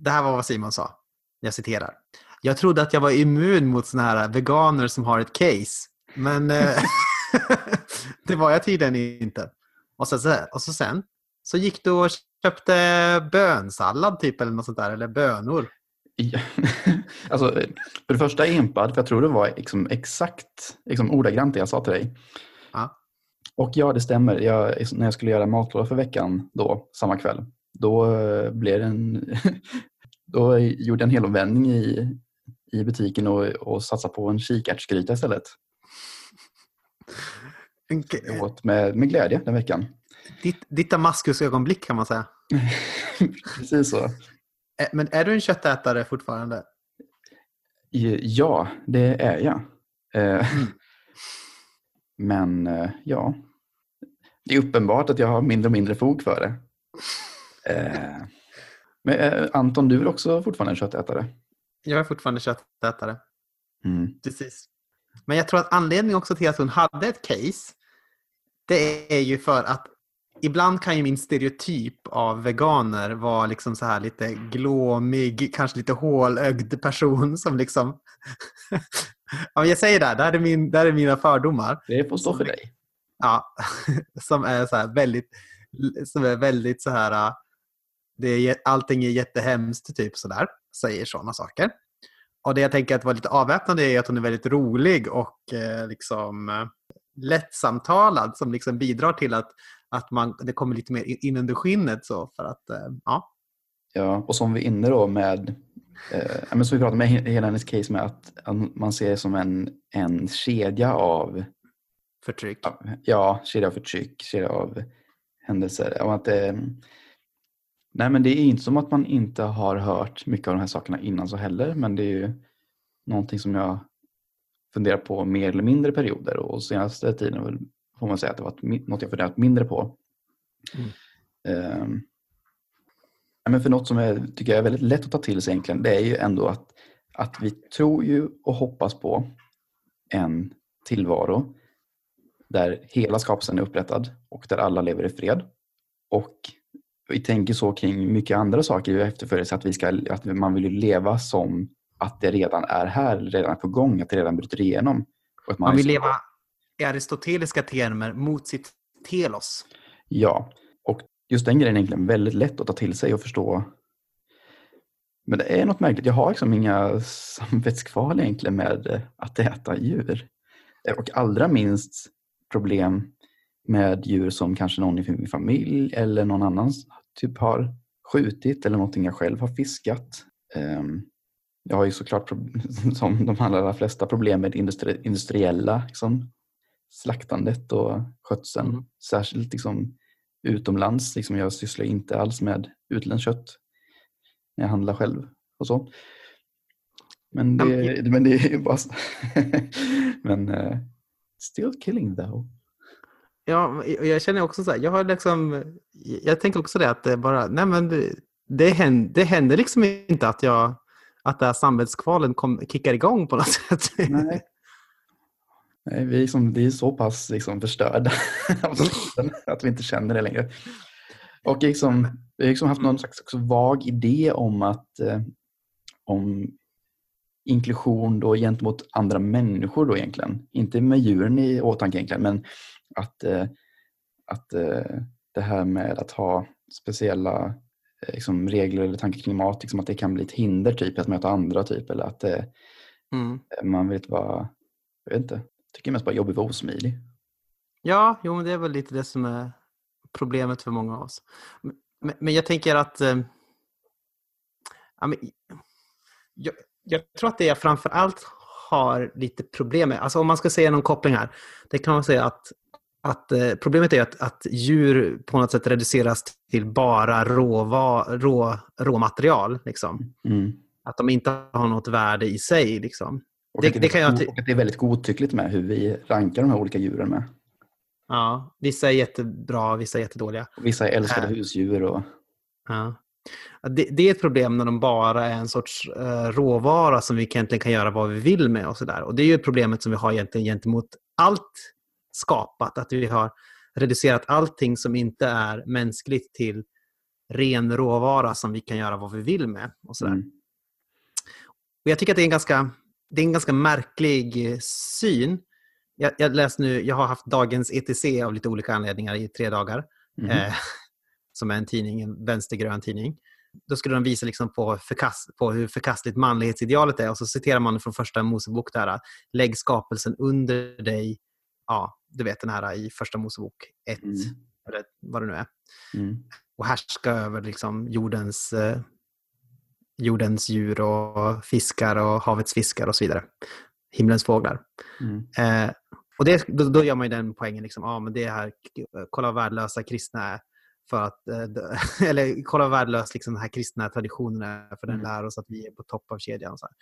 Det här var vad Simon sa. Jag citerar. Jag trodde att jag var immun mot såna här veganer som har ett case. Men eh, det var jag tydligen inte. Och så, och så sen så gick du och köpte bönsallad typ eller något sånt där, eller bönor. Ja. alltså, för det första impad, för jag tror det var liksom exakt liksom ordagrant det jag sa till dig. Ja. Och ja, det stämmer. Jag, när jag skulle göra matlåda för veckan då, samma kväll, då eh, blev en... då gjorde jag en helomvändning i, i butiken och, och satsade på en kikärtsgryta istället. Jag åt med, med glädje den veckan. Ditt, ditt Damaskusögonblick kan man säga. Precis så. Men är du en köttätare fortfarande? Ja, det är jag. Eh, mm. Men eh, ja, det är uppenbart att jag har mindre och mindre fog för det. Eh, men Anton, du är också fortfarande en köttätare? Jag är fortfarande köttätare. Mm. Precis. Men jag tror att anledningen också till att hon hade ett case, det är ju för att ibland kan ju min stereotyp av veganer vara liksom så här lite glåmig, kanske lite hålögd person som liksom... ja, jag säger det, där är, min, där är mina fördomar. Det får stå för dig. Ja, som är så här väldigt, som är väldigt så här... Det är, allting är jättehemskt, typ sådär. Säger sådana saker. Och det jag tänker att var lite avväpnande är att hon är väldigt rolig och eh, liksom eh, lättsamtalad som liksom bidrar till att att man, det kommer lite mer in under skinnet. Så för att, eh, ja. ja, och som vi är inne då med, eh, men som vi pratade med hela hennes case med att, man ser det som en, en kedja av förtryck. Ja, kedja av förtryck, kedja av händelser. Och att, eh, nej men det är inte som att man inte har hört mycket av de här sakerna innan så heller men det är ju någonting som jag funderar på mer eller mindre perioder och senaste tiden får man säga att det var något jag funderat mindre på. Mm. Um, men för något som jag tycker är väldigt lätt att ta till sig egentligen, det är ju ändå att, att vi tror ju och hoppas på en tillvaro där hela skapelsen är upprättad och där alla lever i fred. Och vi tänker så kring mycket andra saker vi efterföljer, så att, vi ska, att man vill leva som att det redan är här, redan är på gång, att det redan bryter igenom. man, man vill leva i aristoteliska termer mot sitt telos. Ja, och just den grejen är egentligen väldigt lätt att ta till sig och förstå. Men det är något märkligt. Jag har liksom inga samvetskval egentligen med att äta djur. Eh, och allra minst problem med djur som kanske någon i min familj eller någon annan typ har skjutit eller någonting jag själv har fiskat. Ehm, jag har ju såklart som de allra flesta problem med industri industriella liksom, slaktandet och skötseln. Mm. Särskilt liksom, utomlands. Liksom, jag sysslar inte alls med utländskt kött när jag handlar själv och så. Men det, men det är ju bara Men uh, still killing though. Ja, jag känner också så här, jag har liksom, jag tänker också det att det bara, nej men det, det, händer, det händer liksom inte att jag, att det här samvetskvalen kom, kickar igång på något sätt. Nej. Nej, vi, liksom, vi är så pass liksom förstörda att vi inte känner det längre. Och liksom, vi har liksom haft någon slags också vag idé om att eh, om inklusion då gentemot andra människor då egentligen. Inte med djuren i åtanke egentligen, men att, eh, att eh, det här med att ha speciella eh, liksom, regler eller tankar kring mat, liksom att det kan bli ett hinder typ att möta andra typ eller att eh, mm. man vill vara, jag vet inte, tycker mest bara jobbig vara osmidig. Ja, jo, men det är väl lite det som är problemet för många av oss. Men, men jag tänker att eh, ja, men, jag, jag, tror att det jag framför allt har lite problem med, alltså om man ska säga någon koppling här, det kan man säga att, att eh, problemet är att, att djur på något sätt reduceras till bara råva, rå, råmaterial. Liksom. Mm. Att de inte har något värde i sig. Liksom. Och, det, att det, det kan jag och att det är väldigt godtyckligt med hur vi rankar de här olika djuren med. Ja, vissa är jättebra, vissa är jättedåliga. Och vissa är älskade äh. husdjur. Och... Ja. Det, det, är ett problem när de bara är en sorts uh, råvara som vi egentligen kan göra vad vi vill med. och så där. Och Det är ju problemet som vi har egentligen gentemot allt skapat. Att vi har reducerat allting som inte är mänskligt till ren råvara som vi kan göra vad vi vill med. och så mm. Och Jag tycker att det är en ganska, det är en ganska märklig syn. Jag, jag, läst nu, jag har haft dagens ETC av lite olika anledningar i tre dagar. Mm. Eh, som är en tidning, en vänstergrön tidning. Då skulle de visa liksom på, förkast, på hur förkastligt manlighetsidealet är och så citerar man från första Mosebok där, lägg skapelsen under dig, ja, du vet den här i första Mosebok 1, mm. eller vad det nu är. Mm. Och härska över liksom jordens, eh, jordens djur och fiskar och havets fiskar och så vidare. Himlens fåglar. Mm. Eh, och det, då, då, gör man ju den poängen, liksom, ah, men det här, kolla vad värdelösa kristna är för att, eh, eller kolla vad värdelös liksom den här kristna traditionen är, för den mm. lär oss att vi är på topp av kedjan. Så här.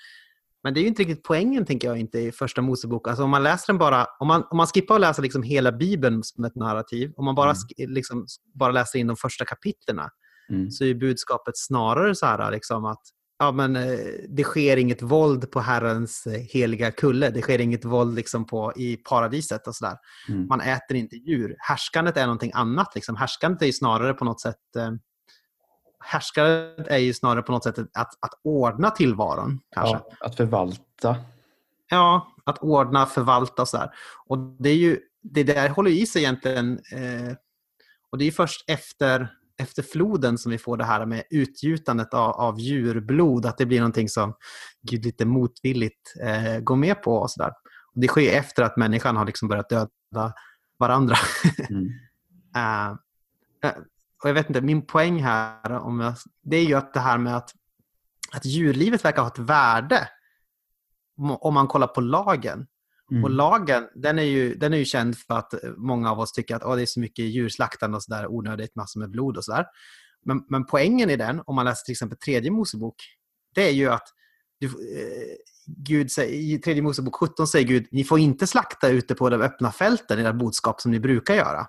Men det är ju inte riktigt poängen, tänker jag, inte i första Mosebok. Alltså om man läser den bara, om man, om man skippar att läsa liksom hela Bibeln som ett narrativ, om man bara, mm. liksom, bara läser in de första kapitlerna, mm. så är budskapet snarare så här liksom att ja, men, eh, det sker inget våld på Herrens eh, heliga kulle. Det sker inget våld liksom på, i paradiset. och så mm. Man äter inte djur. Härskandet är någonting annat. Liksom. Härskandet är ju snarare på något sätt eh, härskandet är ju snarare på något sätt att, att ordna tillvaron. Kanske. Ja, att förvalta. Ja, att ordna, förvalta och sådär. Och det, är ju, det där håller i sig egentligen. Eh, och det är först efter efter floden som vi får det här med utgjutandet av, av djurblod, att det blir någonting som Gud lite motvilligt eh, går med på. och så där. Det sker efter att människan har liksom börjat döda varandra. Mm. uh, och jag vet inte, min poäng här om jag, det är ju att det här med att, att djurlivet verkar ha ett värde om man kollar på lagen. Mm. Och lagen, den är, ju, den är ju känd för att många av oss tycker att oh, det är så mycket djurslaktande och sådär, onödigt, massor med blod och sådär. Men, men poängen i den, om man läser till exempel tredje Mosebok, det är ju att du, eh, Gud säger, i tredje Mosebok 17 säger Gud, ni får inte slakta ute på de öppna fälten, era boskap som ni brukar göra.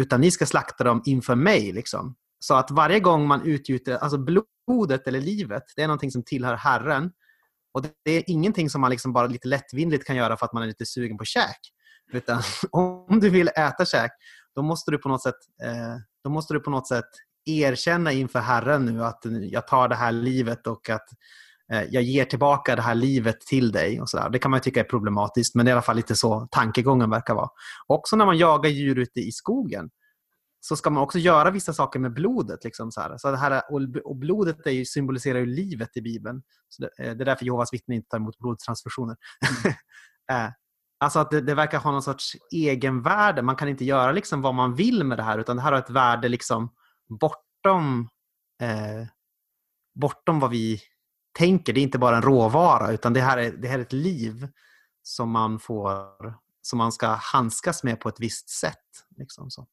Utan ni ska slakta dem inför mig. Liksom. Så att varje gång man utgjuter, alltså blodet eller livet, det är någonting som tillhör Herren. Och Det är ingenting som man liksom bara lite lättvindigt kan göra för att man är lite sugen på käk. Utan om du vill äta käk, då måste du på något sätt, eh, då måste du på något sätt erkänna inför Herren nu att jag tar det här livet och att eh, jag ger tillbaka det här livet till dig. Och så där. Det kan man tycka är problematiskt, men det är i alla fall lite så tankegången verkar vara. Också när man jagar djur ute i skogen så ska man också göra vissa saker med blodet. Liksom så här. Så det här, och blodet är ju, symboliserar ju livet i Bibeln. Så det, eh, det är därför Jehovas vittnen inte tar emot blodtransfusioner. Mm. alltså att det, det, verkar ha någon sorts egenvärde. Man kan inte göra liksom vad man vill med det här utan det här har ett värde liksom bortom, eh, bortom vad vi tänker. Det är inte bara en råvara utan det här är, det här är ett liv som man får som man ska handskas med på ett visst sätt. Liksom så.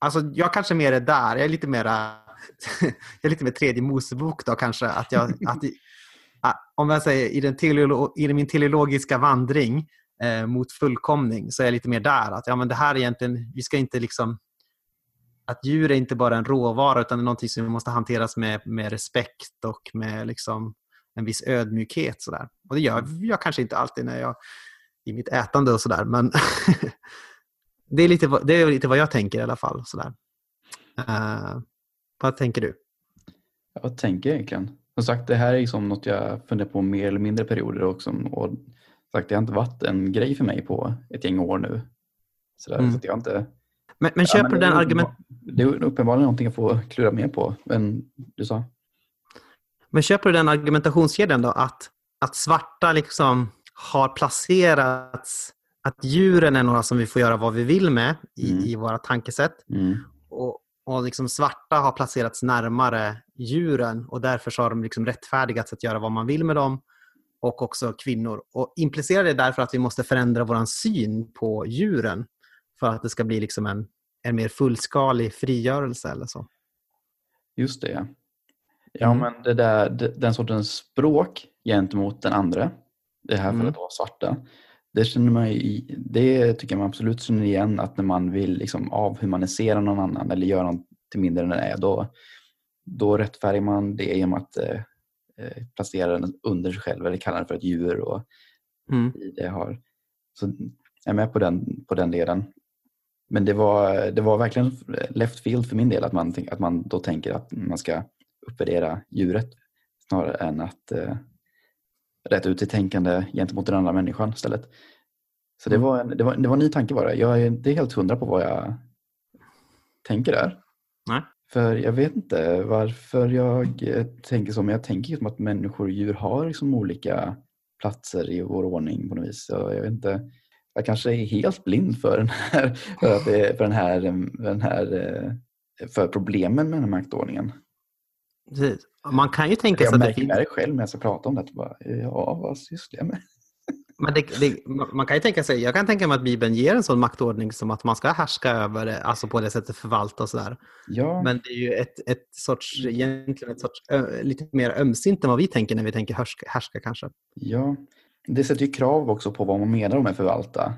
Alltså, jag kanske mer är där. Jag är lite mer, jag är lite mer tredje Mosebok då kanske. Att jag, att, ah, om jag säger i, den teleolo, i min teleologiska vandring eh, mot fullkomning så är jag lite mer där. Att ja, men det här är egentligen, vi ska inte liksom att djur är inte bara en råvara utan det är någonting som måste hanteras med, med respekt och med liksom en viss ödmjukhet. Sådär. Och det gör jag kanske inte alltid när jag i mitt ätande och sådär. Men det, är lite, det är lite vad jag tänker i alla fall. Sådär. Uh, vad tänker du? Vad tänker jag egentligen? Som sagt, det här är liksom något jag funderar på mer eller mindre perioder också. Och sagt, det har inte varit en grej för mig på ett gäng år nu. Sådär, mm. så jag inte... Men, men köper ja, men du den argument... Det är uppenbarligen någonting jag får klura mer på än du sa. Men köper du den argumentationskedjan då att, att svarta liksom har placerats, att djuren är några som vi får göra vad vi vill med i, mm. i våra tankesätt. Mm. Och, och liksom svarta har placerats närmare djuren och därför så har de liksom rättfärdigats att göra vad man vill med dem. Och också kvinnor. Och implicerar det därför att vi måste förändra vår syn på djuren för att det ska bli liksom en, en mer fullskalig frigörelse eller så? Just det. Ja, mm. men det där, den sortens språk gentemot den andra det här fallet mm. var svarta. Det, känner man i, det tycker jag man absolut känner igen att när man vill liksom avhumanisera någon annan eller göra något till mindre än den är då, då rättfärdigar man det genom att eh, eh placera den under sig själv eller kalla den för ett djur. Och mm. det har. Så jag är med på den, på den delen. Men det var, det var verkligen left field för min del att man, att man då tänker att man ska uppvärdera djuret snarare än att eh, rätt ut i tänkande gentemot den andra människan istället. Så det mm. var en, det var, det var en ny tanke bara. Jag är inte helt hundra på vad jag tänker där. Nej. För jag vet inte varför jag tänker så, men jag tänker som att människor och djur har liksom olika platser i vår ordning på något vis. Så jag vet inte, jag kanske är helt blind för den här, för, att det, för den här, den här för problemen med den här maktordningen. Precis. Man kan ju tänka sig att det finns... Jag märker själv när jag ska prata om det. Bara, ja, vad sysslar jag med? Men det, det, man kan ju tänka sig, jag kan tänka mig att Bibeln ger en sån maktordning som att man ska härska över det, alltså på det sättet förvalta och sådär. Ja. Men det är ju ett, ett sorts, egentligen ett sorts, lite mer ömsint än vad vi tänker när vi tänker härska, härska kanske. Ja, det sätter ju krav också på vad man menar med förvalta.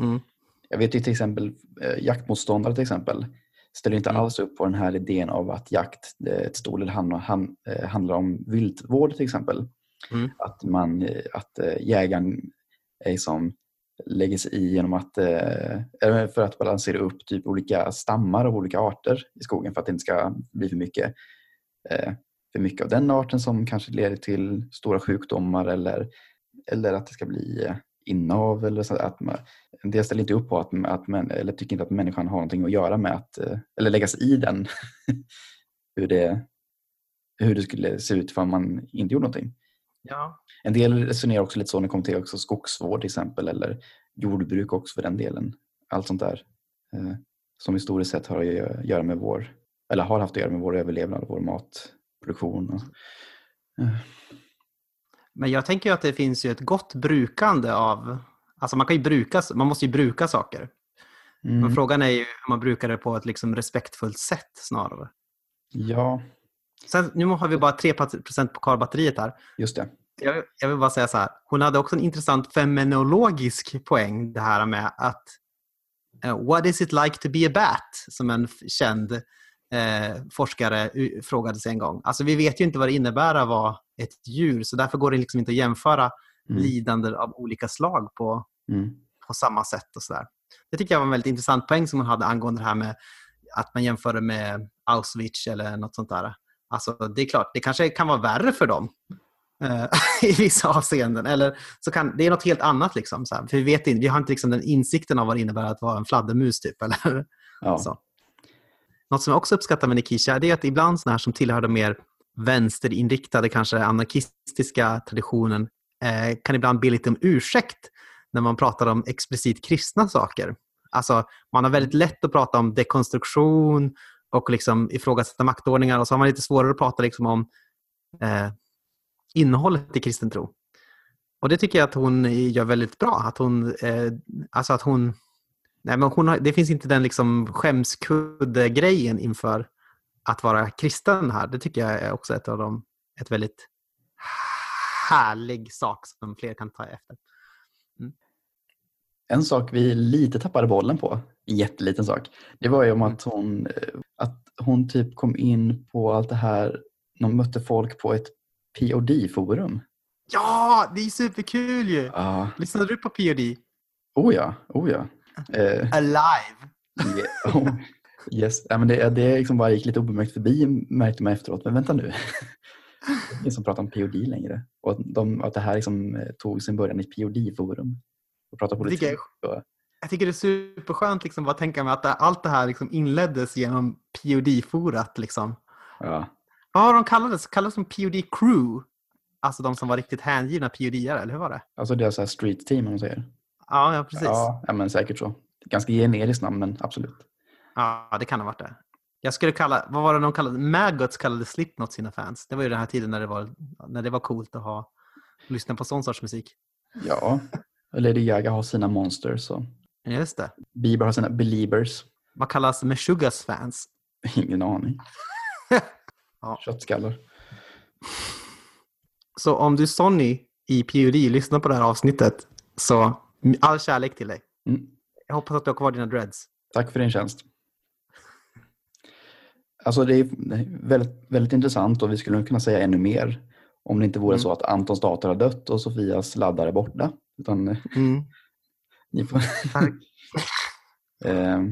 Mm. Jag vet ju till exempel eh, jaktmotståndare till exempel ställer inte mm. alls upp på den här idén av att jakt ett stor del handlar, eh, om viltvård till exempel. Mm. Att, man, eh, att eh, jägaren är som lägger sig i genom att, för att balansera upp typ olika stammar av olika arter i skogen för att det inte ska bli för mycket, för mycket av den arten som kanske leder till stora sjukdomar eller, eller att det ska bli inavel. Eller så att man, en del ställer inte upp på att, att man, eller tycker inte att människan har någonting att göra med att, eh, eller lägga sig i den. hur, det, hur det skulle se ut om man inte gjorde någonting. Ja. En del resonerar också lite så när det kommer till också skogsvård till exempel eller jordbruk också för den delen. Allt sånt där eh, som historiskt sett har att göra med vår, eller har haft att göra med vår överlevnad och vår matproduktion. Och, eh. Men jag tänker att det finns ju ett gott brukande av... Alltså man, kan ju bruka, man måste ju bruka saker. Mm. Men frågan är ju hur man brukar det på ett liksom respektfullt sätt snarare. Ja. Sen, nu har vi bara 3% på karbatteriet här. Just det. Jag, jag, vill bara säga så här. Hon hade också en intressant feminologisk poäng. Det här med att uh, What is it like to be a bat? Som en känd eh, forskare frågade sig en gång. Alltså vi vet ju inte vad det innebär att vara ett djur så därför går det liksom inte att jämföra mm. lidande av olika slag på, mm. på samma sätt. och så där. Det tycker jag var en väldigt intressant poäng som hon hade angående det här med att man jämför med Auschwitz eller något sånt där. Alltså, det är klart, det kanske kan vara värre för dem eh, i vissa avseenden. Eller så kan, det är något helt annat. Liksom, så här. För vi, vet inte, vi har inte liksom den insikten av vad det innebär att vara en fladdermus. Typ, eller? Ja. Så. något som jag också uppskattar med Nikisha det är att ibland sådana här som tillhör de mer vänsterinriktade, kanske anarkistiska traditionen eh, kan ibland be lite om ursäkt när man pratar om explicit kristna saker. Alltså, man har väldigt lätt att prata om dekonstruktion och liksom ifrågasätta maktordningar och så har man lite svårare att prata liksom om eh, innehållet i kristen tro. Och det tycker jag att hon gör väldigt bra. Att hon, eh, alltså att hon, nej men hon har, det finns inte den liksom skämskudde-grejen inför att vara kristen här. Det tycker jag är också ett av de, ett väldigt härlig sak som fler kan ta efter. Mm. En sak vi lite tappade bollen på, en jätteliten sak, det var ju om att mm. hon, att hon typ kom in på allt det här, hon mötte folk på ett POD-forum. Ja, det är superkul ju! Ja. Lyssnade du på POD? Oh ja, oh ja. Eh, Alive! Yeah, oh, yes. ja, men det, det liksom bara gick lite obemärkt förbi märkte man efteråt. Men vänta nu. Det är ingen som pratar om POD längre. Och att, de, att det här liksom eh, tog sin början i ett POD-forum. Och pratade politik. Jag, tycker, jag tycker det är superskönt liksom, att tänka mig att allt det här liksom inleddes genom POD-forat. Liksom. Ja. Vad de kallades? Kallades de POD Crew? Alltså de som var riktigt hängivna POD-are, eller hur var det? Alltså deras här street team om man säger. Ja, ja precis. Ja, ja, men säkert så. Ganska generiskt namn, men absolut. Ja, det kan ha varit det. Jag skulle kalla, vad var det de kallade, Maggots kallade Slipknot sina fans. Det var ju den här tiden när det var, när det var coolt att ha, lyssna på sån sorts musik. Ja, Lady Gaga har sina monsters. Och Just det. Bieber har sina believers. Vad kallas Meshuggahs fans? Ingen aning. ja. Köttskallar. Så om du Sonny i PUD lyssnar på det här avsnittet så all kärlek till dig. Mm. Jag hoppas att du har kvar dina dreads. Tack för din tjänst. Alltså det är väldigt, väldigt intressant och vi skulle kunna säga ännu mer om det inte vore mm. så att Antons dator har dött och Sofias laddare är borta. Utan, mm. ni får eh,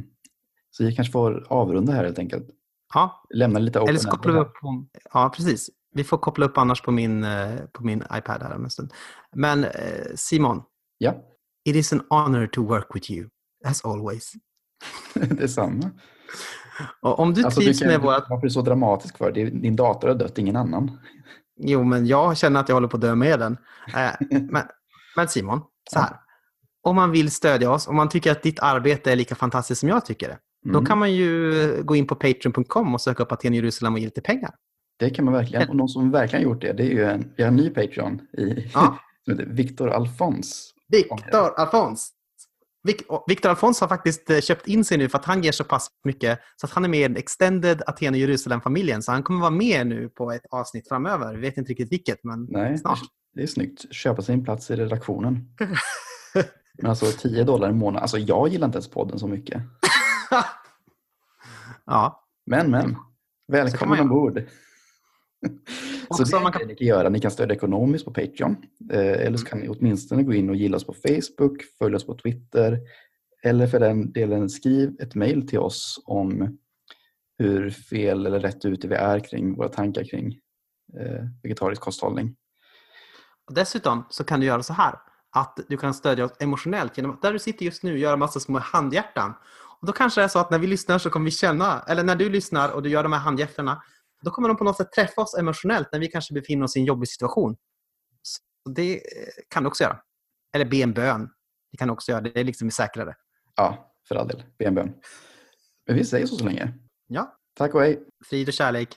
så vi kanske får avrunda här helt enkelt. Ja. Lämna lite Eller så kopplar vi upp på, Ja, precis. Vi får koppla upp annars på min, eh, på min iPad här om en stund. Men eh, Simon. Ja? It is an honor to work with you, as always. Detsamma. Och om du alltså, trivs du kan, med våra... Varför är du så dramatisk för? Din dator har dött, ingen annan. Jo, men jag känner att jag håller på att dö med den. Eh, men, men, Simon, så här. Om man vill stödja oss, om man tycker att ditt arbete är lika fantastiskt som jag tycker det, mm. då kan man ju gå in på patreon.com och söka upp Aten Jerusalem och ge lite pengar. Det kan man verkligen. Och någon som verkligen gjort det, det är ju en, vi har en ny Patreon i, ja. som heter Viktor Alfons. Viktor Alfons! Viktor Alfons har faktiskt eh, köpt in sig nu för att han ger så pass mycket så att han är med i en extended Aten och Jerusalem-familjen. Så han kommer vara med nu på ett avsnitt framöver. Vi vet inte riktigt vilket, men Nej, snart. Det är snyggt. Köpa sig en plats i redaktionen. men alltså 10 dollar i månaden. Alltså jag gillar inte ens podden så mycket. ja. Men, men. Välkommen ombord. så det man kan... ni göra. Ni kan stödja ekonomiskt på Patreon. Eh, eller så kan ni åtminstone gå in och gilla oss på Facebook, följa oss på Twitter. Eller för den delen skriv ett mail till oss om hur fel eller rätt ute vi är kring våra tankar kring eh, vegetarisk kosthållning. Och dessutom så kan du göra så här att du kan stödja oss emotionellt genom att där du sitter just nu göra massa små handhjärtan. Och då kanske det är så att när vi lyssnar så kommer vi känna, eller när du lyssnar och du gör de här handhjärtorna då kommer de på något sätt träffa oss emotionellt när vi kanske befinner oss i en jobbig situation. Så det eh, kan du också göra. Eller be en bön. Det kan du också göra. Det är liksom säkrare. Ja, för all del. Be en bön. Men vi säger så så länge. Ja. Tack och hej. Frid och kärlek.